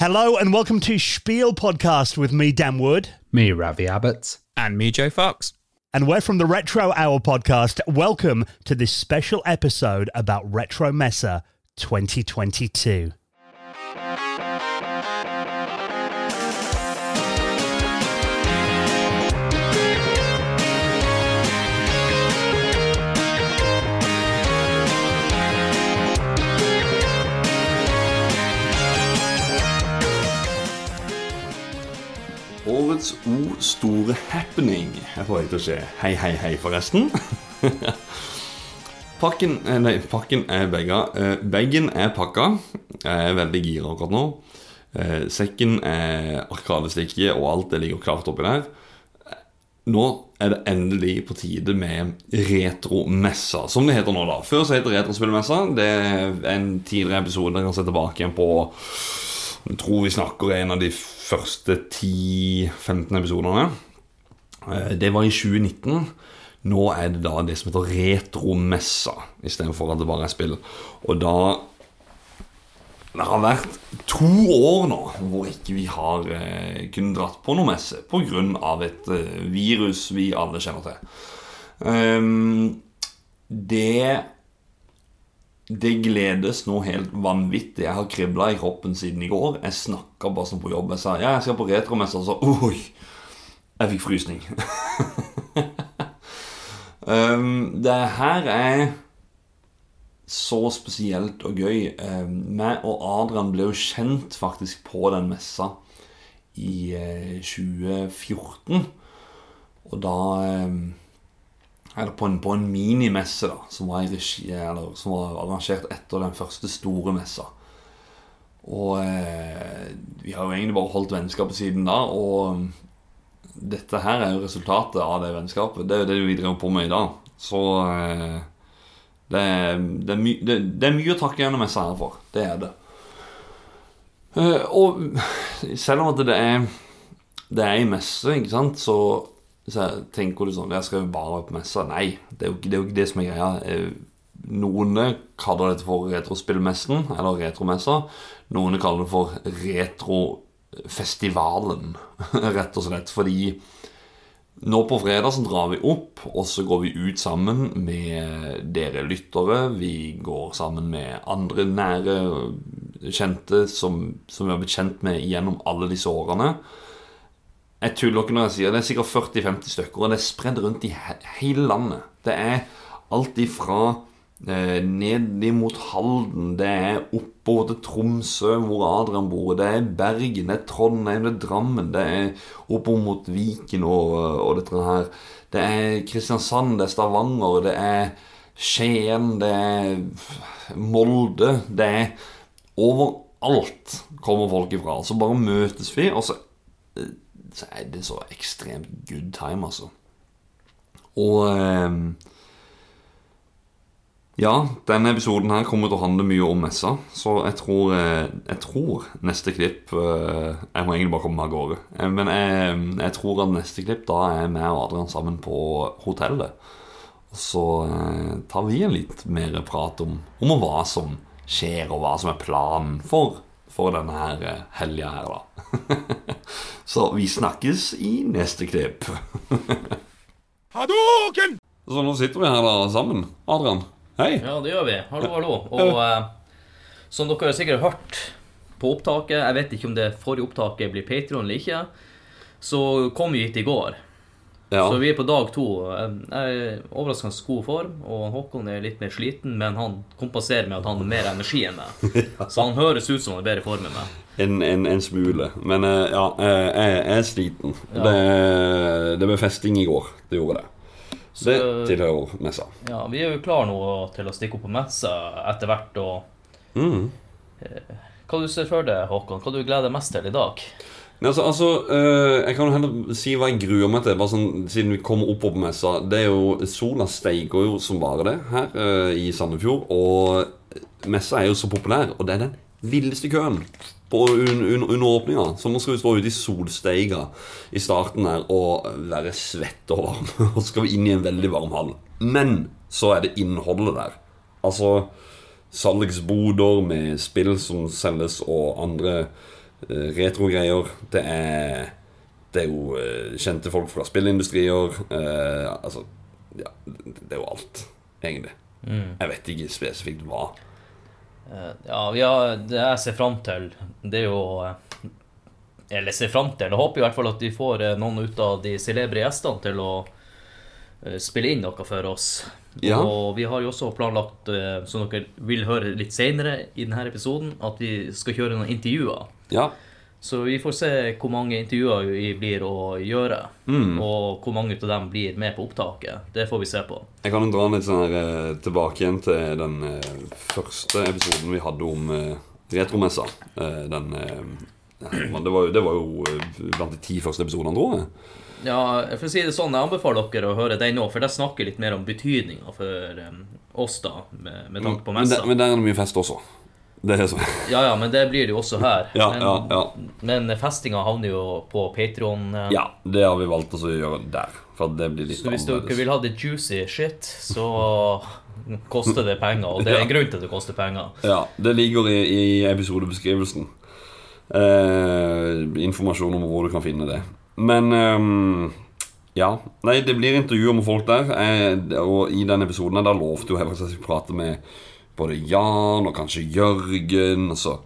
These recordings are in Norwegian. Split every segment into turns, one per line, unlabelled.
Hello and welcome to Spiel Podcast with me, Dan Wood.
Me, Ravi Abbott.
And me, Joe Fox.
And we're from the Retro Hour podcast. Welcome to this special episode about Retro Messa 2022.
Årets O store happening Jeg får å skje. Hei, hei, hei, forresten. pakken eh, Nei, pakken er begga. Eh, Bagen er pakka. Jeg er veldig gira akkurat nå. Eh, Sekken er arkadestikke, og alt det ligger klart oppi der. Nå er det endelig på tide med retromessa, som det heter nå, da. Før så het det Retrospillmessa. Det er en tidligere episode jeg kan se tilbake igjen på Jeg tror vi snakker en av de første 10-15 episodene. Eh, Det var i 2019. Nå er det da det som heter retromessa, istedenfor at det bare er spill. Og da Det har vært to år nå hvor ikke vi har eh, kunnet dratt på noe messe pga. et eh, virus vi alle kjenner til. Um, det det gledes noe helt vanvittig. Jeg har kribla i kroppen siden i går. Jeg snakka bare sånn på jobb. Jeg sa ja, jeg skal på retromessa, og så oi! Jeg fikk frysning. um, det her er så spesielt og gøy. Um, og Adrian ble jo kjent faktisk på den messa i uh, 2014. Og da um, eller på en, på en minimesse da, som var, regi, eller, som var arrangert etter den første store messa. Og eh, vi har jo egentlig bare holdt vennskapet siden da. Og dette her er jo resultatet av det vennskapet. Det er jo det vi driver på med i dag. Så eh, det, er, det, er my, det, det, er mye å takke gjennom messa her for. Det er det. Eh, og selv om at det er Det er i messe, ikke sant, så så tenker du sånn Jeg skal jo bare på messa. Nei, det er, jo, det er jo ikke det som er greia. Noen kaller dette for retrospillmessen, eller retromessa. Noen kaller det for retrofestivalen, rett og slett. Fordi nå på fredag så drar vi opp, og så går vi ut sammen med dere lyttere. Vi går sammen med andre nære kjente som, som vi har blitt kjent med gjennom alle disse årene. Jeg tuller ikke når jeg sier det. er sikkert 40-50 stykker, og det er spredd rundt i he hele landet. Det er alt ifra eh, ned mot Halden, det er oppover til Tromsø, hvor Adrian bor, det er Bergen, det er Trondheim, det er Drammen, det er oppover mot Viken og, og dette her. Det er Kristiansand, det er Stavanger, det er Skien, det er Molde Det er overalt kommer folk ifra. Så bare møtes vi, og så så er det så ekstremt good time, altså. Og eh, Ja, denne episoden her kommer til å handle mye om messa, så jeg tror, eh, jeg tror neste klipp eh, Jeg må egentlig bare komme meg av gårde. Eh, men jeg, jeg, tror at neste klipp da er jeg og Adrian sammen på hotellet. Og så tar vi en litt mer prat om, om hva som skjer, og hva som er planen for, for denne her eh, helga her, da. Så vi snakkes i neste klipp.
Hadoken!
Så nå sitter vi her da sammen. Adrian, hei.
Ja, det gjør vi. Hallo, hallo. Og eh, som dere har sikkert hørt på opptaket, jeg vet ikke om det forrige opptaket blir Patron eller ikke, så kom vi hit i går.
Ja.
Så vi er på dag to. Jeg er overraskende god form, og Håkon er litt mer sliten, men han kompenserer med at han har mer energi enn meg. Så han høres ut som han er bedre i form enn meg.
En, en, en smule. Men eh, ja, jeg, jeg er sliten.
Ja.
Det, det ble festing i går. Det gjorde det. Så det tilhører messa.
Ja, vi er jo klare nå til å stikke opp på messa etter hvert, og
Mm.
hva du ser for deg, Håkon? Hva du gleder deg mest til i dag?
Nei, altså, altså øh, Jeg kan jo heller si hva jeg gruer meg til, bare sånn, siden vi kommer opp på messa. Det er jo Sola steiger jo som bare det her øh, i Sandefjord. Og messa er jo så populær, og det er den villeste køen på un, un, under åpninga. Så nå skal vi stå ute i solsteiga i starten her og være svette og varme. Og skal vi inn i en veldig varm hall. Men så er det innholdet der. Altså salgsboder med spill som selges, og andre retro-greier. Det er Det er jo eh, kjente folk fra spillindustrier. Eh, altså Ja, det er jo alt, egentlig. Jeg vet ikke spesifikt hva.
Eh, Ja, vi har, det jeg ser fram til, det er jo eh, Eller ser fram til Jeg håper i hvert fall at vi får eh, noen ut av de celebre gjestene til å eh, spille inn noe for oss.
Ja.
Og vi har jo også planlagt, eh, som dere vil høre litt senere i denne episoden, at vi skal kjøre noen intervjuer.
Ja.
Så vi får se hvor mange intervjuer vi blir å gjøre. Og hvor mange av dem blir med på opptaket. Det får vi se på.
Jeg kan dra litt sånn her eh, tilbake igjen til den eh, første episoden vi hadde om eh, retromessa. Den det, var, jo- det var jo blant de ti første episodene, tror jeg.
Ja, for å si det sånn, jeg anbefaler dere å høre den nå, for der snakker litt mer om betydninga for oss, da, med, med tanke på
Men,
messa.
der, men der er det mye fest også. Det er sånn.
Ja, ja, men det blir det jo også her.
Ja,
men,
ja, ja.
men festinga havner jo på Patron. eh,
Ja, det har vi valgt å gjøre der. For det blir litt
Så hvis dere vil ha det juicy shit, så koster det penger. Og det er en grunn til at det koster penger.
Ja, det ligger i, i episodebeskrivelsen. Eh, informasjon om hvor du kan finne det. Men ehm, ja. Nei, det blir intervjuer med folk der. Eh, og i den episoden da lovte jo faktisk at jeg skulle prate med både Jan og kanskje Jørgen. Og så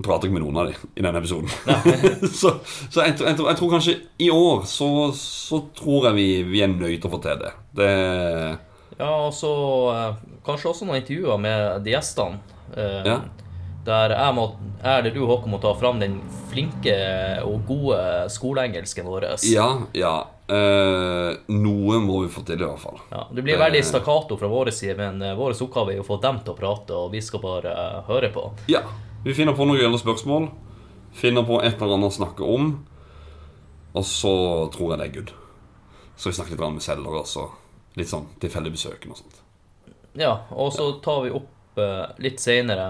prater jeg med noen av dem i denne episoden. så så jeg, jeg, jeg tror kanskje i år så, så tror jeg vi, vi er nødt til å få til det. Det
Ja, og så eh, kanskje også noen intervjuer med de gjestene. eh,
Ja.
Der jeg, må, jeg eller du, Håkon, må ta fram den flinke og gode skoleengelsken vår.
Ja, ja. Eh, noe må vi få til, i hvert fall.
Ja, det blir veldig stakkato fra vår side, men eh, vår oppgave er å få dem til å prate, og vi skal bare eh, høre på.
Ja, vi finner på noen gøyale spørsmål. Finner på et eller annet å snakke om. Og så tror jeg det er good. Så vi snakker litt med selger også. Litt sånn tilfeldig besøkende og sånt.
Ja, og så tar vi opp eh, litt seinere,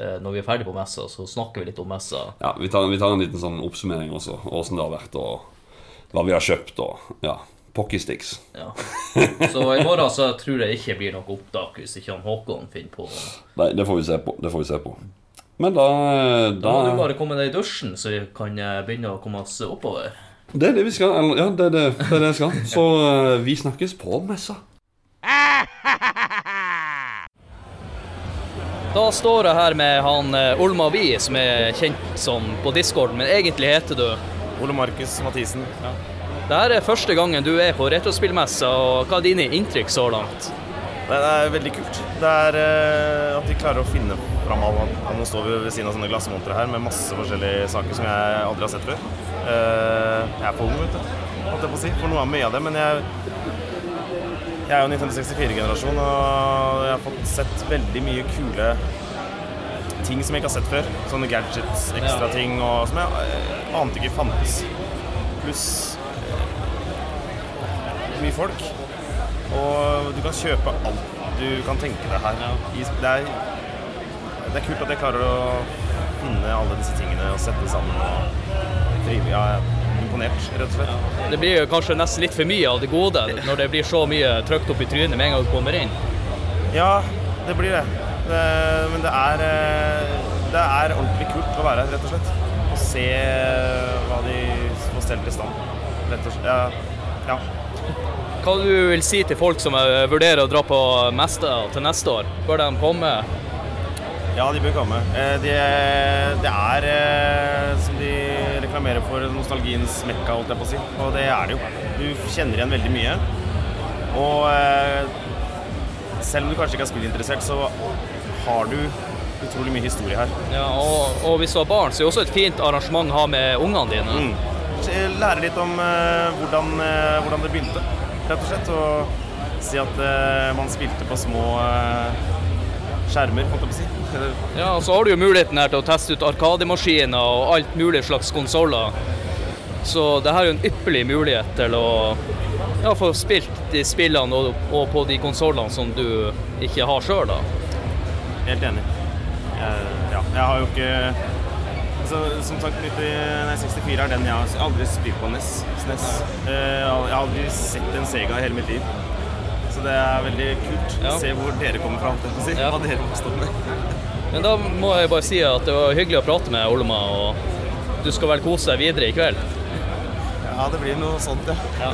eh, når vi er ferdig på messa, så snakker vi litt om messa.
Ja, Vi tar, vi tar en liten sånn oppsummering også. Åssen det har vært, og hva vi har kjøpt, og ja. pockysticks.
Ja. Så i morgen så tror jeg ikke blir noe opptak hvis ikke han Håkon finner på
Nei, det får vi se på. Det får vi se på. Men da,
Da må du bare komme deg i dusjen, så vi kan eh, begynne å komme oss oppover.
Det er det vi skal. Eller, ja, det er det, det, er det jeg skal. Så eh, vi snakkes på messa.
Da står jeg her med han eh, Olma Vi, som er kjent som på Discord, men egentlig heter du
Ole Markus Mathisen.
Dette er første gangen du er på retrospillmessa, og hva er dine inntrykk så langt?
Det er veldig kult. Det er uh, at de klarer å finne fram alle Nå står vi ved siden av sånne glassmontre her med masse forskjellige saker som jeg aldri har sett før. Uh, jeg er på ung, vet du, holdt jeg på å si, for noe av mye av det. Men jeg, jeg er jo Nintendo 64-generasjon, og jeg har fått sett veldig mye kule ting som jeg ikke har sett før. Sånne gadgets, ekstra
Ja.
ting og, som jeg eh, ante ikke fantes. Pluss mye folk. Og du kan kjøpe alt du kan tenke deg her. Det er, det er kult at jeg klarer å finne alle disse tingene og sette sammen. Og drive. Ja, jeg er imponert, rett og slett.
Det blir jo kanskje nesten litt for mye av det gode når det blir så mye trykt opp i trynet med en gang du kommer inn.
Ja, det blir det. Det men det er, eh, det er ordentlig kult å være her, rett og slett. Og se hva de får stelt i stand. Rett og slett. Ja.
Hva du vil si til folk som eh, vurderer å dra på Mesta til neste år? Bør de komme?
Ja, de bør komme. Eh, Det det er, eh, som de reklamerer for, nostalgiens mekka, holdt jeg på å si. Og det er det jo. Du kjenner igjen veldig mye. Og eh, selv om du kanskje ikke er spillinteressert, så har du utrolig mye historie her.
Ja, og, og hvis du har barn, så er det også et fint arrangement å ha med ungene dine.
Mm. Lære litt om uh, hvordan, uh, hvordan det begynte, rett og slett. Og si at uh, man spilte på små skjermer, holdt jeg på å si.
Ja, og så har du jo muligheten her til å teste ut arkademaskiner og alt mulig slags konsoller. Så det her er jo en ypperlig mulighet til å ja, få spilt de spillene og, og på de konsollene som du ikke har sjøl, da.
Helt enig. Jeg, ja, jeg har jo ikke altså, Som sagt, 90, nei, 64 er den jeg har aldri spilt på NES. SNES. Eh, Jeg har aldri sett en Sega i hele mitt liv. Så det er veldig kult
Ja.
å se hvor dere kommer fra. Si.
Ja.
Hva dere med.
Men da må jeg bare si at det var hyggelig å prate med Olma. og du skal vel kose deg videre i kveld?
Ja, det blir noe sånt, ja.
Ja,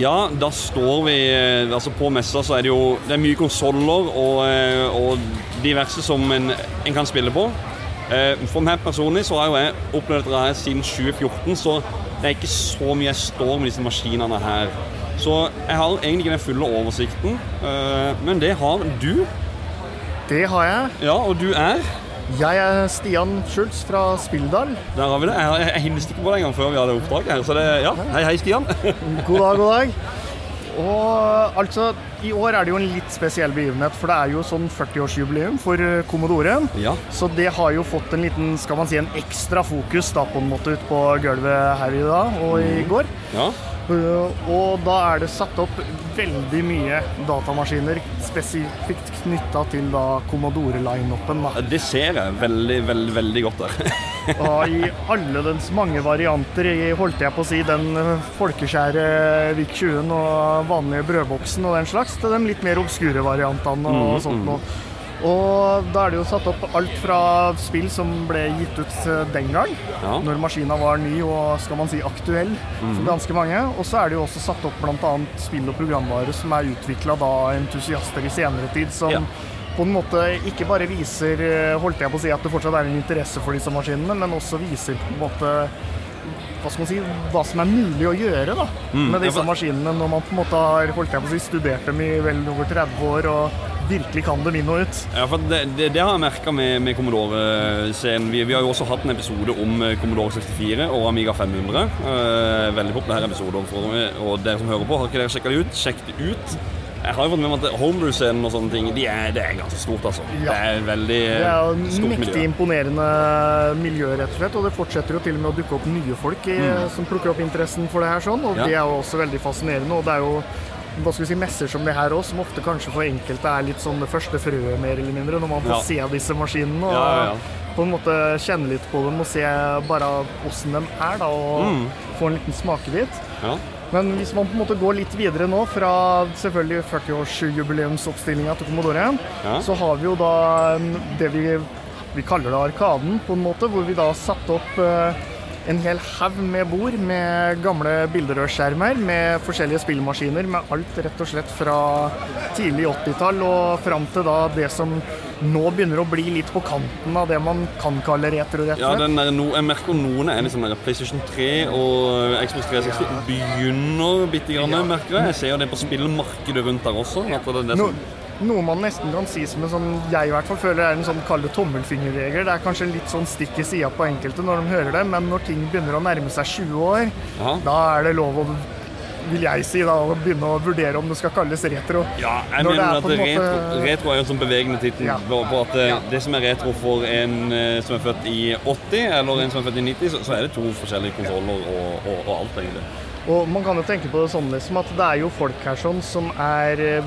da står vi eh, altså På messa så er det jo det er mye konsoller og, eh, og diverse som en, en kan spille på. Eh, For meg personlig så har jo jeg opplevd dette her siden 2014, så det er ikke så mye jeg står med disse maskinene her. Så jeg har egentlig ikke den fulle oversikten, men det har du.
Det har jeg.
Ja, og du er
Jeg er Stian Schultz fra Spilldal.
Der har vi det. Jeg, jeg, jeg hilste ikke på deg engang før vi hadde oppdrag her, så det Ja, hei, hei, Stian.
God dag, god dag. Og altså, i år er det jo en litt spesiell begivenhet, for det er jo sånn 40-årsjubileum for eh, Commodore.
Ja.
Så det har jo fått en liten, skal man si, en ekstra fokus da på en måte ut på gulvet her i dag og i går.
ja.
Og da er det satt opp veldig mye datamaskiner spesifikt knytta til da Commodore-lineupen.
Det ser jeg veldig, veldig, veldig godt der.
Og i alle dens mange varianter, i, holdt jeg på å si, den eh, folkeskjære Vik 20 og vanlige brødboksen og den slags, til de litt mer obskure variantene og sånt noe. Og da er det jo satt opp alt fra spill som ble gitt ut eh, den gang,
Ja.
når maskina var ny og skal man si aktuell for ganske mange. Og så er det jo også satt opp bl.a. spill og programvare som er utvikla av entusiaster i senere tid, som
Ja.
på en måte ikke bare viser eh, holdt jeg på å si, at det fortsatt er en interesse for disse maskinene, men også viser på en måte hva skal man si, hva som er mulig å gjøre da, med
ja,
disse maskinene når man på en måte har holdt jeg på å si, studert dem i vel over 30 år og virkelig kan dem inn og ut.
Ja, for det, det, det har jeg merka med, med Commodore-scenen. Vi, vi har jo også hatt en episode om eh, Commodore 64 og Amiga 500. Eh, veldig populære episoder. For, og dere som hører på, har ikke dere sjekka det ut? Sjekk det ut. Jeg har jo fått med meg at Homebrew-scenen og sånne ting, de er, det er ganske stort, altså.
Ja.
Det er veldig
Det er jo
stort
mektig
miljø.
imponerende miljø, rett og slett. Og det fortsetter jo til og med å dukke opp nye folk i, som plukker opp interessen for det her sånn. Og
Mm. Ja.
det er jo også veldig fascinerende. Og det er jo hva skal vi si, messer som det her òg, som ofte kanskje for enkelte er litt sånn det første frøet, mer eller mindre, når man får
Ja.
se disse maskinene. Og
Ja, ja,
på en måte kjenne litt på dem og se bare åssen de er, da. Og
Mm.
få en liten smakebit.
Ja.
Men hvis man på en måte går litt videre nå, fra selvfølgelig 40-årsjubileumsoppstillinga til Commodore,
Ja.
så har vi jo da det vi, vi kaller det Arkaden, på en måte, hvor vi da satte satt opp eh, en hel haug med bord med gamle bilderørsskjermer med forskjellige spillmaskiner, med alt rett og slett fra tidlig 80-tall og fram til da det som nå begynner å bli litt på kanten av det man kan kalle retro, rett
Ja,
og slett.
den der, no, jeg merker noen er liksom der PlayStation 3 og Xbox 360 begynner bitte grann, merker jeg. Jeg ser jo det på spillmarkedet rundt der også. At det er det
No,
som,
noe man nesten kan si som en sånn, jeg i hvert fall føler er en sånn kalde tommelfingerregel. Det er kanskje litt sånn stikk i sida på enkelte når de hører det, men når ting begynner å nærme seg 20 år,
Ja.
da er det lov å vil jeg si da, å begynne å vurdere om det skal kalles retro.
Ja, jeg
Når det
mener
er
at retro,
måte-
retro er jo en sånn bevegende tittel
Ja.
på, at ja. det som er retro for en eh, som er født i 80, eller en som er født i 90, så, så er det to forskjellige konsoller og, og, og alt, egentlig.
Og man kan jo tenke på det sånn liksom at det er jo folk her sånn som er eh,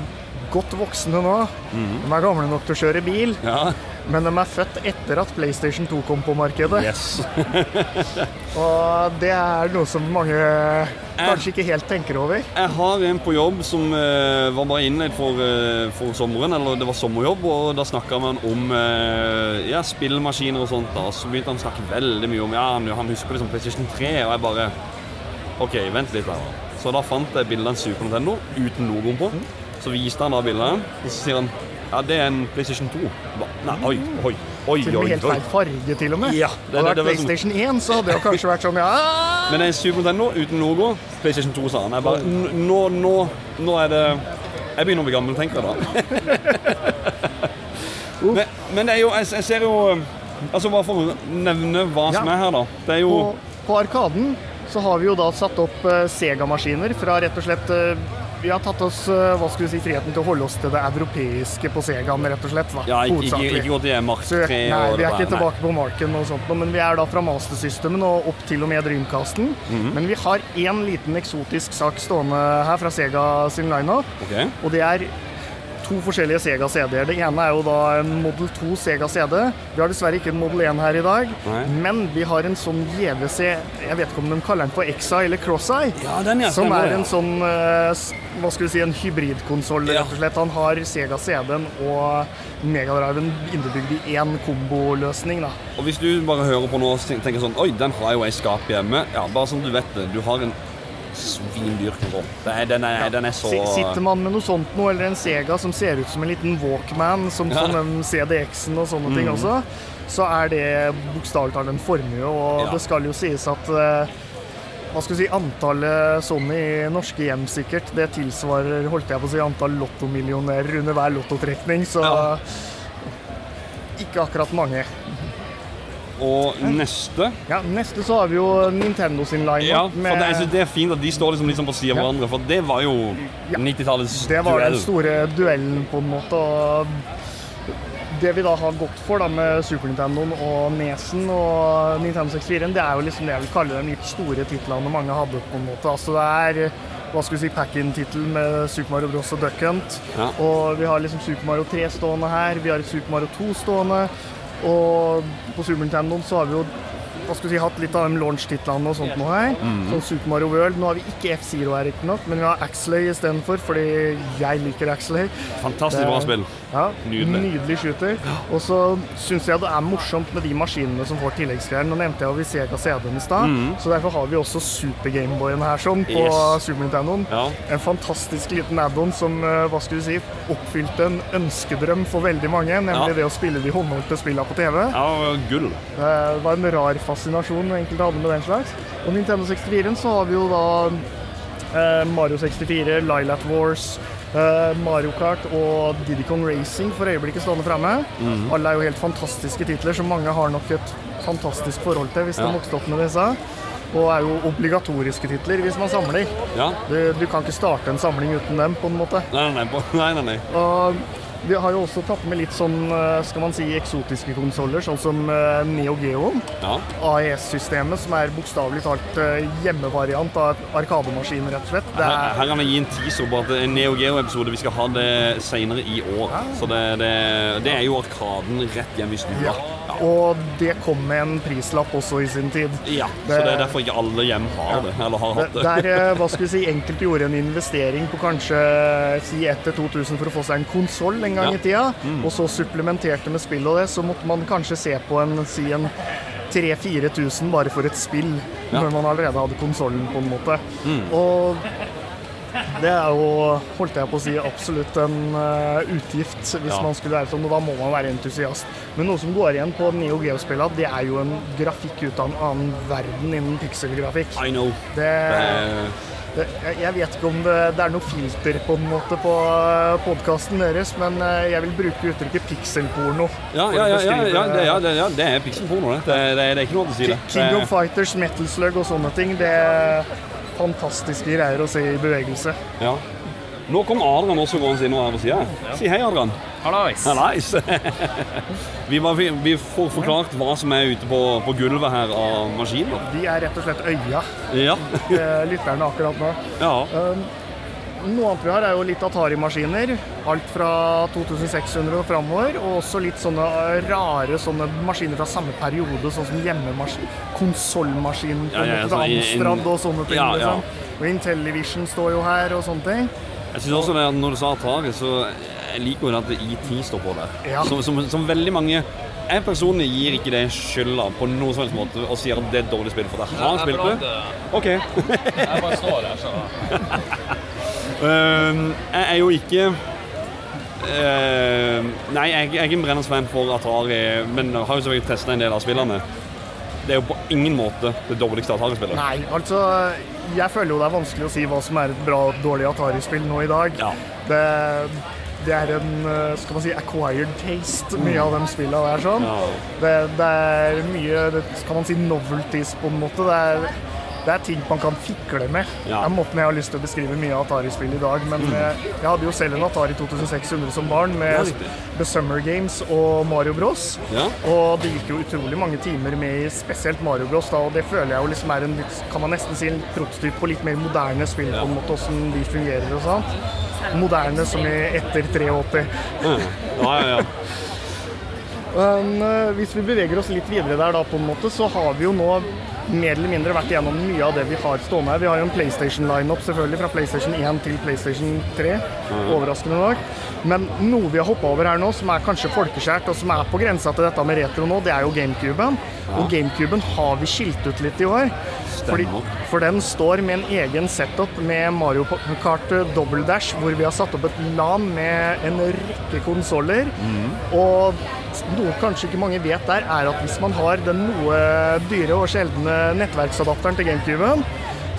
godt voksne nå. De er gamle nok til å kjøre bil,
Ja,
men de er født etter at PlayStation 2 kom på markedet.
yes.
Og det er noe som mange kanskje ikke helt tenker over.
Jeg har en på jobb som uh, var bare innleid for, uh, for sommeren, eller det var sommerjobb, og da snakka man om uh, ja, spillmaskiner og sånt. da, Så begynte han å snakke veldig mye om ja, han, husker liksom PlayStation 3, og jeg bare OK, vent litt. her. Så da fant jeg bildet av en Super Nintendo uten logoen på. Så viste han da bildet, og så sier han ja, det er en PlayStation 2. Ba, Nei, oi, oi, oi,
Til og
oi,
med helt feil farge, til og med.
Ja, det-
Hadde det vært
det
PlayStation 1, så hadde det kanskje vært sånn ja
Men det er en Super Nintendo uten logo. PlayStation 2, sa han. Jeg bare Nå, nå, nå er det Jeg begynner å bli gammel, tenker jeg da. men, men det er jo Jeg, jeg ser jo Altså Bare for å nevne hva som er her, da. Det er jo
På, på Arkaden så har vi jo da satt opp uh, Sega-maskiner fra rett og slett eh, Vi har tatt oss eh, hva skal vi si, friheten til å holde oss til det europeiske på Segaen, rett og slett. Da,
Ja, ikke, ikke, gå til Mark 3
Så, nei, vi er ikke
tilbake nei.
på Marken og sånt, men vi er da fra Master Systemen og opp til og med Dreamcasten.
Mhm.
Men vi har én liten eksotisk sak stående her fra Sega sin lineup.
okay.
Og det er to forskjellige Sega CD-er. Det ene er jo da en Model 2 Sega CD. Vi har dessverre ikke en Model 1 her i dag,
Nei.
men vi har en sånn JVC Jeg vet ikke om de kaller den for XI eller Cross-Eye.
Ja,
som er en sånn eh, hva skal vi si, en hybridkonsoll,
Ja.
rett og slett. Han har Sega CD-en og Megadriven innebygd i én komboløsning. da.
Og hvis du bare hører på nå og tenker sånn Oi, den har jo jeg i skapet hjemme. Ja, bare sånn du vet det. Du har en svindyr kontroll. Den, er, den er så
Sitter man med noe sånt noe, eller en Sega som ser ut som en liten Walkman, som
Ja.
sånn CDX-en og sånne ting også, så er det bokstavelig talt en formue. Og
Ja.
det skal jo sies at eh, hva skal vi si, antallet sånne i norske hjem sikkert, det tilsvarer holdt jeg på å si, antall lottomillionærer under hver lottotrekning, så
Ja.
ikke akkurat mange.
Og neste
Ja, Neste så har vi jo Nintendo sin line
Ja, for det, jeg synes det er fint at de står liksom sånn på siden av
Ja.
hverandre, for det var jo
Ja.
90-tallets duell.
Det var den store duellen, på en måte. og Det vi da har gått for da med Super Nintendoen og Nesen og Nintendo 64, det er jo liksom det jeg vil kalle de litt store titlene mange hadde. på en måte. Altså Det er hva skal vi si, pack-in-tittel med Super Mario Bros. og Duck Hunt.
Ja.
Og vi har liksom Super Mario 3 stående her, vi har Super Mario 2 stående. Og på Super Nintendo så har vi jo hva skal vi si, hatt litt av de launch-titlene og sånt nå her.
Mhm.
Sånn Super Mario World. Nå har vi ikke F-Zero her, riktignok, men vi har Axley istedenfor, fordi jeg liker Axley.
Fantastisk bra spill.
Ja,
Nydelig.
Nydelig shooter. Og så syns jeg det er morsomt med de maskinene som får tilleggsgreier. Nå nevnte jeg jo vi Sega CD-en i stad, så derfor har vi også Super Gameboyen her sånn på.
Yes.
Super Nintendoen.
Ja.
En fantastisk liten add-on som eh, hva skal vi si, oppfylte en ønskedrøm for veldig mange, nemlig
Ja.
det å spille de håndholdte spillene på TV.
Ja, gull.
Det var en rar fascinasjon enkelte hadde med den slags. Og Nintendo 64-en så har vi jo da eh, Mario 64, Lilat Wars, eh, Mario Kart og Diddy Kong Racing for øyeblikket stående framme.
Mhm.
Alle er jo helt fantastiske titler som mange har nok et fantastisk forhold til hvis de
Ja.
vokste opp med disse. Og er jo obligatoriske titler hvis man samler.
Ja.
Du, du kan ikke starte en samling uten dem, på en måte.
Nei, nei. nei, nei, nei.
Og vi har jo også tatt med litt sånn, eh, skal man si, eksotiske konsoller, sånn som eh, Neo Geo.
Ja.
AES-systemet, som er bokstavelig talt eh, hjemmevariant av arkademaskinen, rett og slett. Det
Her,
er,
her kan vi gi en teaser på at er en Neo Geo-episode vi skal ha det senere i år. Så det, det, det er jo Arkaden rett hjemme i stua.
ja. Og det kom med en prislapp også i sin tid.
Ja, så det er derfor ikke alle hjem har det, eller har hatt det.
der, eh, hva skal vi si, enkelte gjorde en investering på kanskje si 1000-2000 for å få seg en konsoll en gang
Ja. Mm.
i tida, og så supplementerte med spill og det, så måtte man kanskje se på en, si en 3000-4000 bare for et spill,
Ja. Mm.
når man allerede hadde konsollen, på en måte. Og det er jo, holdt jeg på å si, absolutt en eh, utgift hvis
Ja.
man skulle være sånn, og da må man være entusiast. Men noe som går igjen på Neo Geo-spillene, det er jo en grafikk ut av en annen verden innen pikselgrafikk.
I know.
Det,
Eh,
det, jeg- vet ikke om det, det er noe filter på en måte på podkasten deres, men eh, jeg vil bruke uttrykket pikselporno.
ja, ja, ja, ja, ja, det, ja, det, ja, det er pikselporno, det. Det, er ikke noe å si det.
King of Fighters, Metal Slug og sånne ting, det fantastiske greier å se i bevegelse.
ja. Nå kom Adrian også gående inn her på sida. Si hei, Adrian.
Hallais!
Hallais! vi, var- vi, vi får forklart hva som er ute på, på gulvet her av maskiner.
De er rett og slett øya,
Ja.
eh, lytterne akkurat nå.
ja.
Um, Noe annet vi har, er jo litt Atari-maskiner. Alt fra 2600 og framover. Og også litt sånne rare sånne maskiner fra samme periode, sånn som hjemmemaskin, konsollmaskinen
Ja, ja, sånn i-
Amstrad og sånne ting.
Ja, ja.
Liksom. Og Intellivision står jo her og sånne ting.
Jeg synes også det at Når du sa Atari, så jeg liker jo at IT står på der.
Ja.
Som, som, som veldig mange Jeg personlig gir ikke det skylda på noen som helst måte og sier at det er et dårlig spill, for det har spilt det. OK.
Jeg bare står der, så
jeg er jo ikke ehm, Nei, jeg, jeg er ikke en brennende for Atari, men har jo selvfølgelig testa en del av spillene. Det er jo på ingen måte det dårligste Atari-spillet.
Nei, altså Jeg føler jo det er vanskelig å si hva som er et bra dårlig Atari-spill nå i dag.
Ja.
Det, det er en eh, skal man si, acquired taste, mye av de spillene der. sånn.
Ja.
Det, det er mye det, kan man si, novelties, på en måte. Det er, det er ting man kan fikle med.
Ja.
Det er måten jeg har lyst til å beskrive mye av Atari-spill i dag. Men mm. jeg hadde jo selv en Atari 2600 som barn med. The Summer Games og Mario Bros.
Ja.
Og det gikk jo utrolig mange timer med spesielt Mario Bros. Da, og det føler jeg jo liksom er en litt, kan man nesten si en prototyp på litt mer moderne spill, på en måte, hvordan de fungerer og sånt. moderne som i etter 83.
Ja, ja, ja.
Men eh, hvis vi beveger oss litt videre der, da, på en måte, så har vi jo nå mer eller mindre vært igjennom mye av det vi har stående her. Vi har jo en PlayStation-lineup selvfølgelig fra PlayStation 1 til PlayStation 3, overraskende nok. Men noe vi har hoppa over her nå, som er kanskje folkeskjært, og som er på grensa til dette med retro nå, det er jo GameCuben. Og GameCuben har vi skilt ut litt i år. Fordi, for den står med en egen setup med Mario Kart Double Dash, hvor vi har satt opp et LAN med en rekke konsoller. Og noe kanskje ikke mange vet der, er at hvis man har den noe dyre og sjeldne nettverksadapteren til GameCuben,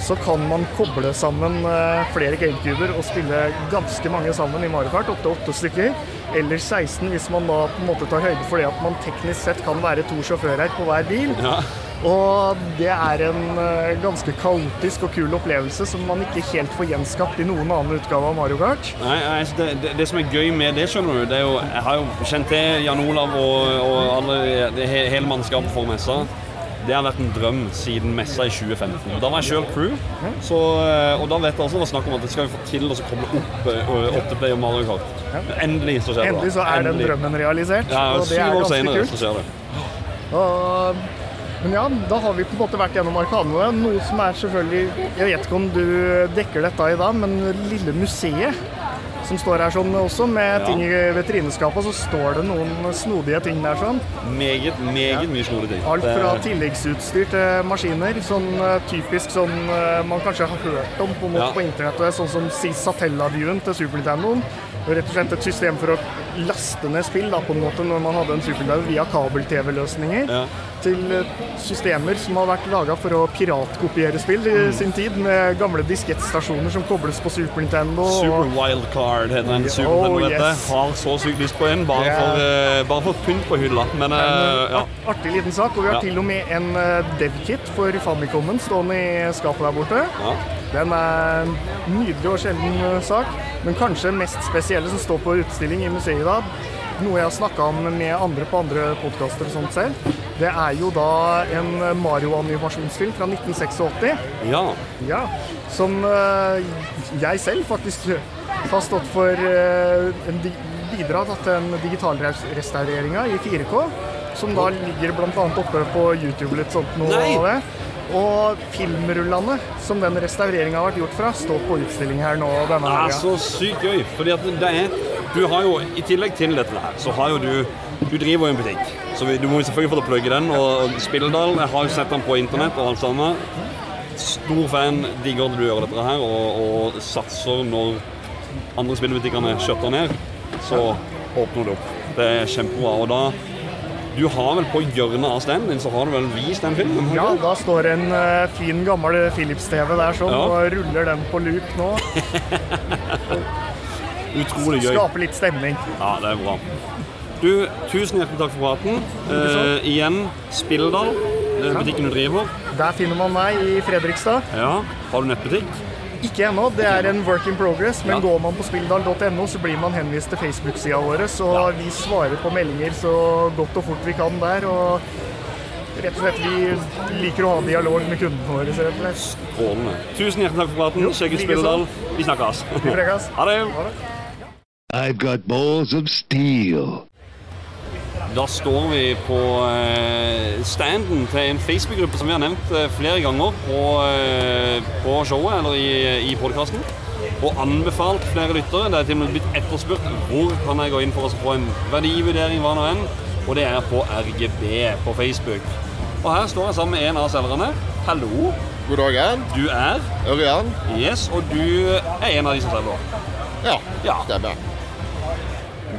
så kan man koble sammen eh, flere GameCuber og spille ganske mange sammen i Mario Kart, opptil åtte stykker. Eller 16 hvis man da på en måte tar høyde for det at man teknisk sett kan være to sjåfører på hver bil.
Ja.
Og det er en eh, ganske kaotisk og kul opplevelse som man ikke helt får gjenskapt i noen annen utgave av Mario Kart.
Nei, nei, det, det, det som er gøy med det, skjønner du, det er jo Jeg har jo kjent til Jan Olav og, og alle, det, hele mannskapet for messa. Det har vært en drøm siden messa i 2015. Da var jeg sjøl crew, så, eh, og da vet jeg også det var snakk om at det skal vi få til å koble opp uh, og Mario Kart. Endelig så skjer det.
Endelig så er den drømmen realisert,
Ja,
og det er ganske kult.
så skjer det.
Og, men ja, da har vi på en måte vært gjennom Arkadene. Noe som er selvfølgelig Jeg vet ikke om du dekker dette i dag, men Lille museet som står her sånn også, med
Ja.
ting i veterineskapet, så står det noen snodige ting der sånn.
Meget, meget mye snodige ting.
Alt fra tilleggsutstyr til maskiner. Sånn eh, typisk sånn eh, man kanskje har hørt om på,
Ja.
på internettet, sånn som Satellaviewen til Super Nintendo. Er Rett og slett et system for å laste ned spill da, på en måte når man hadde en Super via kabel-TV-løsninger.
Ja.
Til eh, systemer som har vært laga for å piratkopiere spill i sin tid, med gamle diskettstasjoner som kobles på Super Nintendo.
Super
og
Wildcard heter den. Super
Oh,
Nintendo, vet
yes.
Har så sykt lyst på en, bare,
yeah.
for, uh, bare for pynt på hylla. Men uh,
En
ja.
art- artig liten sak. Og vi har
Ja.
til og med en uh, dev-kit for Famicomen stående i skapet der borte.
ja.
Den er en nydelig og sjelden eh, sak, men kanskje mest spesielle som står på utstilling i museet i dag, noe jeg har snakka om med andre på andre podkaster og sånt selv, det er jo da en Mario-animasjonsfilm fra 1986.
ja.
Ja, som eh, jeg selv faktisk har stått for eh, en bidrag til en digitalrestaureringa i 4K, som da ligger bl.a. oppe på YouTube litt sånt nå.
Nei.
av det. Og filmrullene som den restaureringa har vært gjort fra, står på utstilling her nå denne
Det er så sykt gøy. Fordi at det er Du har jo, i tillegg til dette her, så har jo du Du driver jo en butikk. Så du må selvfølgelig få til å plugge den. Og Spilledal, jeg har jo sett den på internett og alt sammen. Stor fan, digger at du gjør dette her, og, og satser når andre spillbutikkene skjøtter ned, så åpner du opp. Det er kjempebra. Og da Du har vel på hjørnet av standen din, så har du vel vist den filmen?
Ja, da står en uh, fin, gammel Philips-TV der sånn,
Ja.
og ruller den på loop nå.
Utrolig gøy.
Skaper litt stemning.
Ja, det er bra. Du, tusen hjertelig takk for praten. Eh, igjen, Spilledal, er butikken du driver.
Der finner man meg i Fredrikstad.
Ja, Har du nettbutikk?
Ikke ennå, det er en work in progress, men
Ja.
går man på spilldal.no, så blir man henvist til Facebook-sida vår, så vi svarer på meldinger så godt og fort vi kan der. Og rett og slett, vi liker å ha dialog med kundene våre, rett og slett.
Strålende. Tusen hjertelig takk for praten. Sjekk ut
likeså.
Spilledal. Vi snakkes.
Vi.
Ha det.
Ha det.
I've got balls of steel.
Da står vi på eh, standen til en Facebook-gruppe som vi har nevnt eh, flere ganger på, eh, på showet eller i, i podkasten. Og anbefalt flere lyttere. Det er til og med blitt etterspurt hvor kan jeg gå inn for å få en verdivurdering, hva nå enn. Og det er på RGB på Facebook. Og her står jeg sammen med en av selgerne. Hallo,
God dag, jeg.
du er
Ørjan.
Yes, og du er en av de som selger.
Ja,
Ja.
stemmer.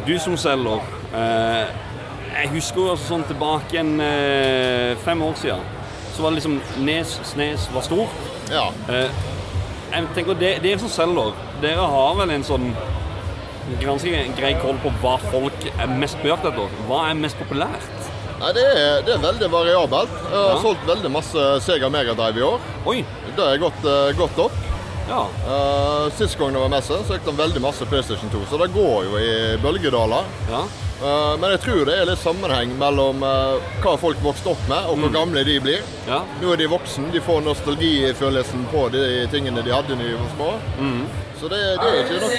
Du som selger eh, Jeg husker jo altså sånn tilbake igjen eh, fem år siden. Så var det liksom Nes, Snes var stor.
Ja.
Eh, jeg tenker det, Dere som selger, dere har vel en sånn ganske grei koll på hva folk er mest på jakt etter? Hva er mest populært?
Nei, det er, det er veldig variabelt. Jeg har
Ja.
solgt veldig masse Sega Megadrive i år.
Oi!
Det har gått eh, godt opp.
Ja.
Uh, Sist gang det var messe, så gikk det veldig masse PlayStation 2, så det går jo i bølgedaler.
ja.
Eh, men jeg tror det er litt sammenheng mellom eh, hva folk vokste opp med, og hvor gamle de blir.
ja.
Nå er de voksne, de får nostalgifølelsen på de tingene de hadde da de var små. Så det, det er ikke noe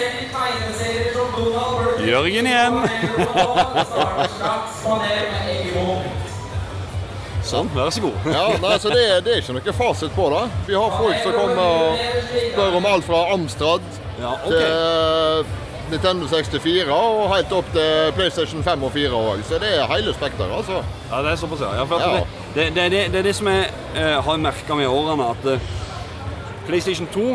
Jørgen igjen. Sånn, vær så god.
Ja, nei, så det, det er ikke noe fasit på det. Vi har folk som kommer og spør om alt fra Amstrad
Ja, okay.
til Nintendo 64 og helt opp til PlayStation 5 og 4 òg. Så det er hele spekteret, altså.
Ja, det er såpass, ja. ja. Det, det, det, det, er det som jeg eh, har merka med årene, at eh, PlayStation 2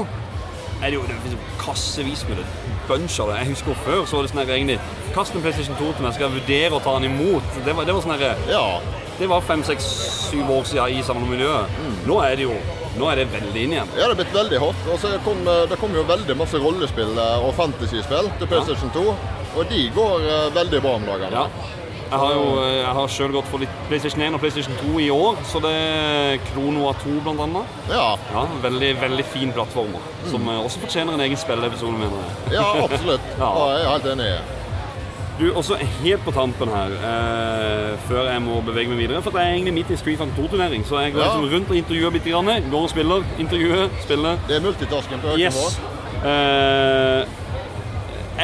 er det jo det jo kassevis med det. Bunch av det. Jeg husker før så var det sånn her egentlig Kast en PlayStation 2 til meg, skal jeg vurdere å ta den imot. Det var, det var sånn her,
Ja.
Det var fem, seks, syv år siden i samlemiljøet. Nå er det jo Nå er det veldig inn igjen.
Ja, det er blitt veldig hot. Og så kom, eh, det kom jo veldig masse rollespill eh, og fantasyspill til PlayStation 2. Og de går eh, veldig bra om dagene.
Ja. Jeg har jo jeg har selv gått for litt PlayStation 1 og PlayStation 2 i år, så det er Kronoa 2 blant annet.
Ja,
Ja, veldig, veldig fin plattformer, som eh, også fortjener en egen spilleepisode, mener jeg.
ja absolutt.
Ja.
Ja, jeg er helt enig.
Du, også helt på tampen her, eh, før jeg må bevege meg videre, for jeg er egentlig midt i Street Fighter 2-turnering, så jeg går
Ja.
liksom rundt og intervjuer litt. grann. Går og spiller, intervjuer, spiller.
Det er multitasking på høyt
Yes.
nivå.
Eh,